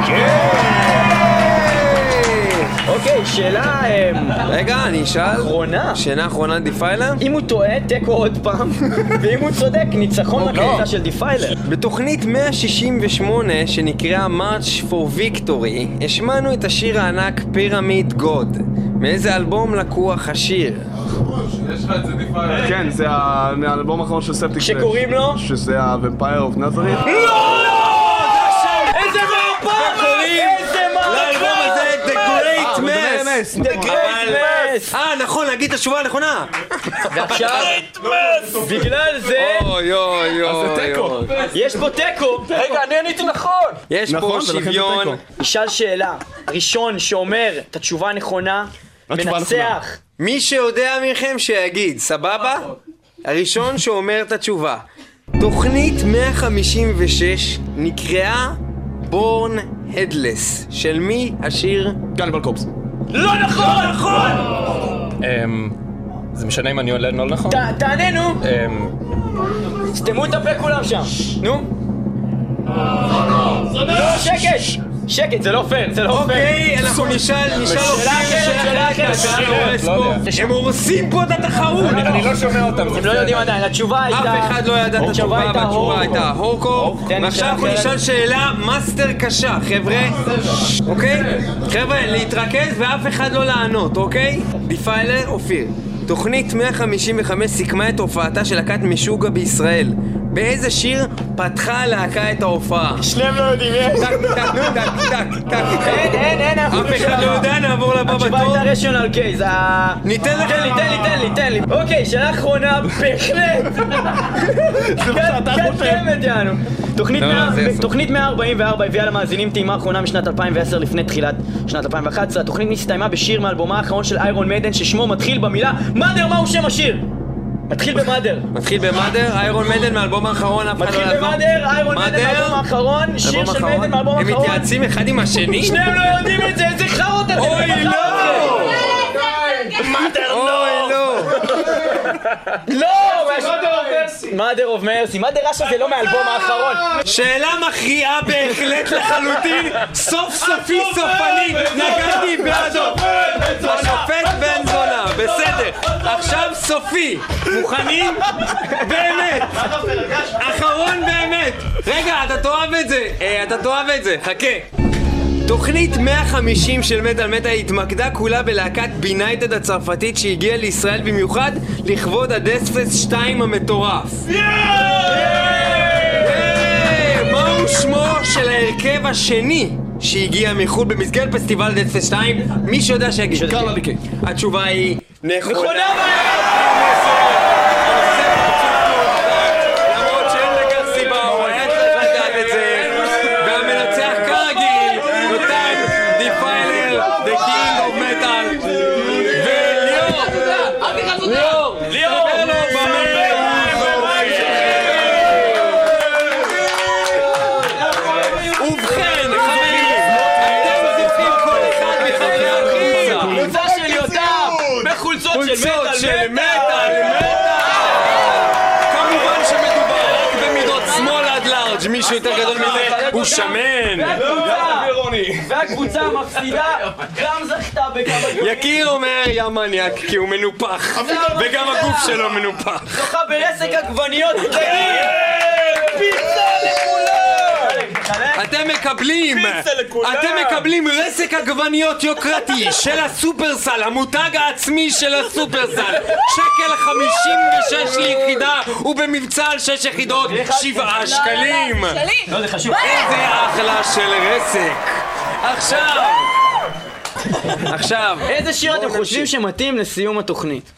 אוקיי, שאלה... אה, רגע, אני אשאל. אחרונה. שאלה אחרונה לדיפיילר? אם הוא טועה, תיקו עוד פעם, ואם הוא צודק, ניצחון לקבוצה של דיפיילר. בתוכנית 168 שנקראה March for Victory השמענו את השיר הענק Pyramid God מאיזה אלבום לקוח השיר? יש לך את זה דיפיילר. כן, זה ה- מהאלבום האחרון של Septic שקוראים לו? שזה ה-Vampire of Nazareth. איזה Mess! The Great Mess! אה, נכון, להגיד את התשובה הנכונה! ועכשיו, בגלל זה, אוי אוי אוי אז זה תיקו. אוי. יש פה תיקו! רגע, אני עניתי נכון! יש פה נכון, שוויון. נשאל שאלה, ראשון שאומר את התשובה הנכונה, מנצח. מי שיודע מכם שיגיד, סבבה? הראשון שאומר את התשובה. תוכנית 156 נקראה Born Headless. של מי השיר? Cannibal Corpse. לא נכון! נכון! אמ, זה משנה אם אני עונה לא נכון? ת- תענה נו! אמ, סתמו את הפה כולם שם! נו! לא, שקט! שקט, זה לא פייר, זה לא פייר. אוקיי, אנחנו נשאל, נשאל אחרת. אחרת. לא יודע. הם הורסים פה את התחרות! אני לא שומע אותם. הם לא יודעים עדיין, התשובה הייתה... אף אחד לא ידע את התשובה, והתשובה. הייתה לי ועכשיו אנחנו נשאל. שאלה מאסטר קשה, חבר'ה. אוקיי? חבר'ה, להתרכז ואף אחד לא לענות, אוקיי? דיפיילר, אופיר. תוכנית 155 סיכמה את הופעתה של להקת משוגע בישראל. באיזה שיר פתחה הלהקה את ההופעה? שניהם לא יודעים, יש. טק, טק, טק, טק, טק. אין, אין, אין, אף אחד לא יודע, נעבור לבא התשובה בתור. הייתה Rational Gaze, ה... ניתן לך תן לי, תן לי, תן לי, תן לי. אוקיי, שאלה אחרונה, בהחלט. קדמת יענו. תוכנית לא, מאה- זה יפה. תוכנית 144 הביאה למאזינים טעימה אחרונה משנת 2010 לפני תחילת שנת 2011. התוכנית נסתיימה בשיר מאלבומה האחרון של איירון מיידן ששמו מתחיל במילה מאדר, מהו שם השיר? מתחיל במאדר. מתחיל במאדר, איירון מדן מאלבום האחרון, אף אחד לא מתחיל יעזור. במאדר, איירון מיידן מאדר? מאלבום האחרון, שיר של אחרון? מיידן מאלבום הם האחרון. מתייעצים אחד עם השני? שניהם לא יודעים את זה, איזה חרות אתם! אוי, לא! מאדר, אוי, לא! לא! mother of mercy, mother רשע זה לא מהאלבום האחרון. שאלה מכריעה בהחלט לחלוטין, סוף סופי סופני, נגעתי באדום. השופט בן בסדר. עכשיו סופי, מוכנים? באמת. אחרון באמת. רגע, אתה תאהב את זה. אה, אתה תאהב את זה, חכה. תוכנית 150 של מטאל מטאל התמקדה כולה בלהקת בינייטד הצרפתית שהגיעה לישראל במיוחד לכבוד הדספס 2 המטורף. היי, מהו שמו של ההרכב השני שהגיע מחו"ל במסגרת פסטיבל דספס 2? מי שיודע שיגיד. התשובה היא נכונה. למרות והקבוצה המפסידה גם זכתה בכמה גביעים. יקיר אומר יא מניאק כי הוא מנופח. וגם הגוף שלו מנופח. זוכה ברסק עגבניות קטנים! פיצה לכולם! אתם מקבלים, אתם מקבלים רסק עגבניות יוקרתי של הסופרסל, המותג העצמי של הסופרסל. שקל 56 ליחידה ובמבצע על 6 יחידות 7 שקלים. לא, זה חשוב. איזה אחלה של רסק עכשיו עכשיו איזה שיר אתם חושבים שמתאים לסיום התוכנית?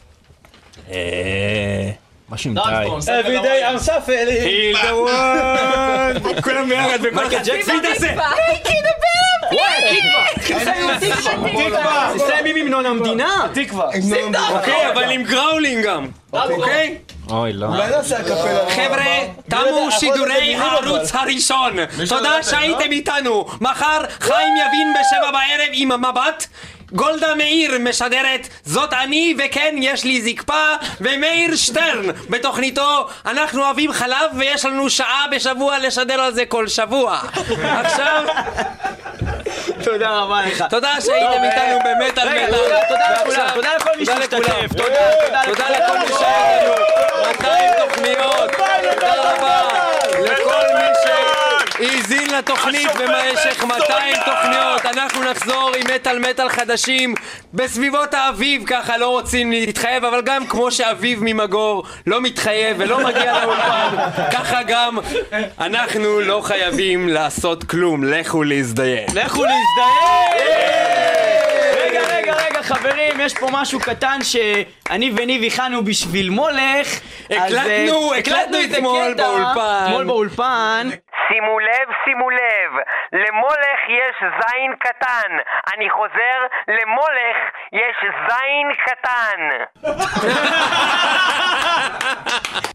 משהו עם Every day I'm shuffling. Heal the world. כולם ביחד בכל אחד. מי תעשה? תקווה! תסיים עם המנון המדינה! תקווה! אוקיי, אבל עם growling גם, אוקיי? אוי, לא. אולי נעשה הקפלה. חבר'ה, תמו שידורי הערוץ הראשון. תודה שהייתם איתנו. מחר חיים יבין בשבע בערב עם מבט. גולדה מאיר משדרת זאת אני וכן יש לי זקפה ומאיר שטרן בתוכניתו אנחנו אוהבים חלב ויש לנו שעה בשבוע לשדר על זה כל שבוע עכשיו תודה רבה לך. תודה שהייתם איתנו במטאל רגע, מטאל תודה לכל מי שהשתתף. תודה. לכל מי שהיה לנו 200 תוכניות תודה רבה לכל מי שהאזין לתוכנית במשך 200 תוכניות אנחנו נחזור עם מטאל מטאל חדשים בסביבות האביב ככה לא רוצים להתחייב אבל גם כמו שאביב ממגור לא מתחייב ולא מגיע לאולפן ככה גם אנחנו לא חייבים לעשות כלום לכו להזדיין לכו להזדיין! רגע, רגע, רגע, חברים, יש פה משהו קטן שאני וניב הכנו בשביל מולך. אז, הקלטנו- אה, הקלטנו איזה אתמול קטע, באולפן. אתמול באולפן. שימו לב, שימו לב, למולך יש זין קטן. אני חוזר, למולך יש זין קטן.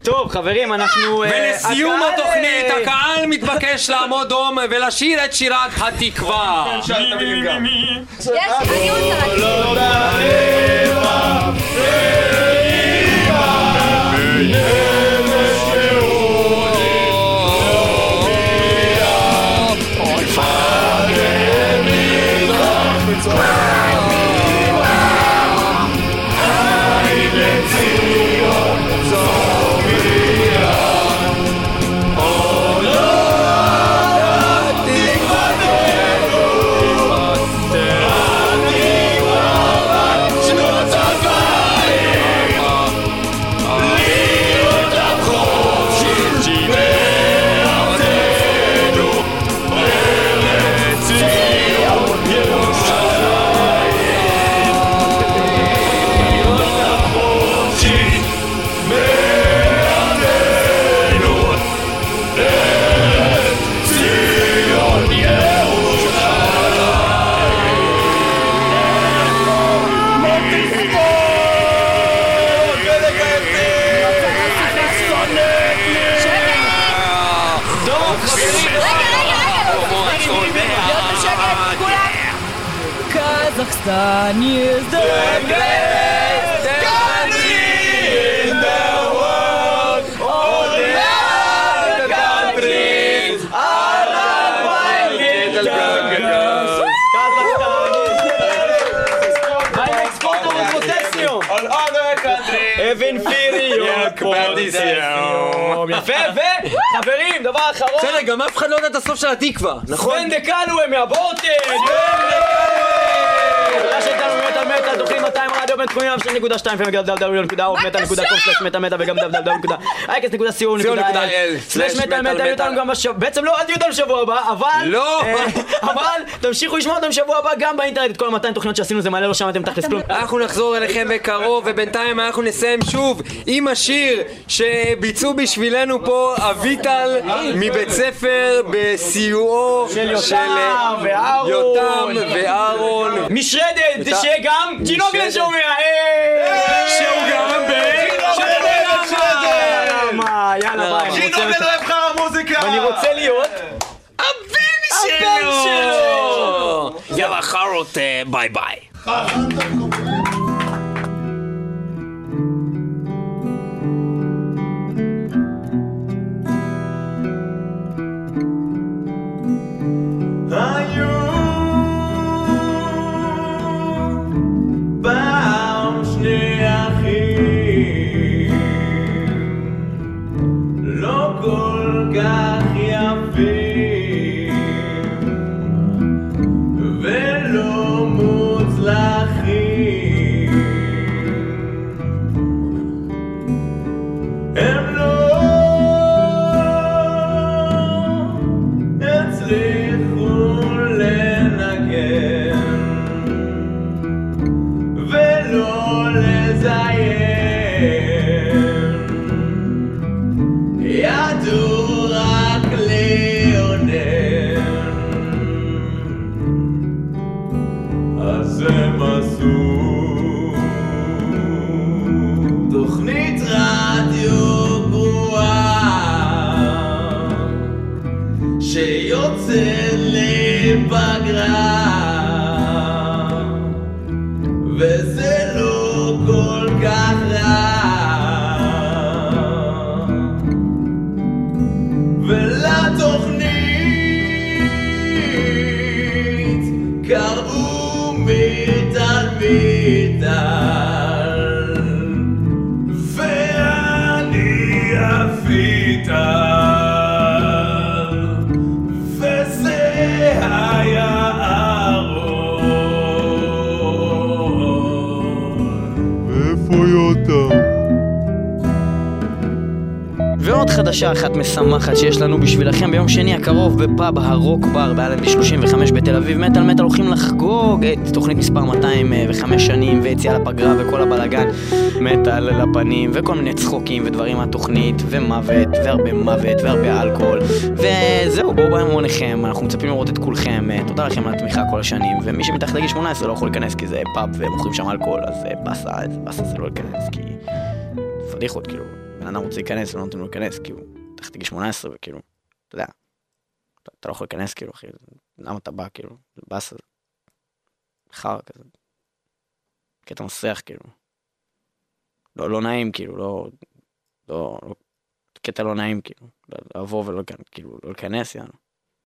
טוב, חברים, אנחנו... אה, ולסיום הקהל, התוכנית, אה, הקהל מתבקש לעמוד דום ולשיר את שירת התקווה. יש, אני רוצה Kazakhstan התקווה, נכון? סבן דקלווה מהבורטן! תודה שהייתנו מטאל מטאל, תוכנית 200 רדיו בינתחומי 102.2 www.מטאל.com וגם www.iיקס.co.il סלש מטאל מטאל יהיו אותנו גם בשבוע, בעצם לא, אל תהיו אותנו בשבוע הבא, אבל, לא. אה, אבל תמשיכו לשמוע אותנו בשבוע הבא גם באינטרנט, את כל ה-200 תוכניות שעשינו זה מלא, לא שמעתם תכלס כלום. אנחנו נחזור אליכם בקרוב, ובינתיים אנחנו נסיים שוב עם השיר שביצעו בשבילנו פה אביטל מבית ספר בסיועו של יותם אה, ואהרון. משרדת, שיהיה גם ג'ינוגלן משרדת. שהוא גם ב... למה? יאללה ביי. אני רוצה ג'ינוגלן אותו. אוהב לך מוזיקה! ואני רוצה להיות הבן שלו! יאללה חארות, אה, ביי ביי. כל שני הקרוב בפאב הרוק בר באלנבי 35 בתל אביב. מטאל מטאל הולכים לחגוג את תוכנית מספר 205 שנים ויציאה לפגרה וכל הבלאגן. מטאל לפנים וכל מיני צחוקים ודברים מהתוכנית ומוות והרבה מוות והרבה אלכוהול. וזהו, בואו בהמוניכם, אנחנו מצפים לראות את כולכם. אה, תודה לכם על התמיכה כל השנים. ומי שמתחת לגיל 18 לא יכול להיכנס כי זה פאב ומוכרים שם אלכוהול, אז אה, באסה, באסה זה לא להיכנס כי... פדיחות, כאילו, בן אדם רוצה להיכנס ולא נותנים לו להיכנס, כאילו, תחת גיל 18 וכאילו, אתה, אתה לא יכול להיכנס, כאילו, אחי, למה אתה בא, כאילו, זה באסה, חרא כזה, קטע מסריח, כאילו, לא, לא נעים, כאילו, לא, לא, לא, קטע לא נעים, כאילו, לבוא ולא, כאילו, לא להיכנס, יענו.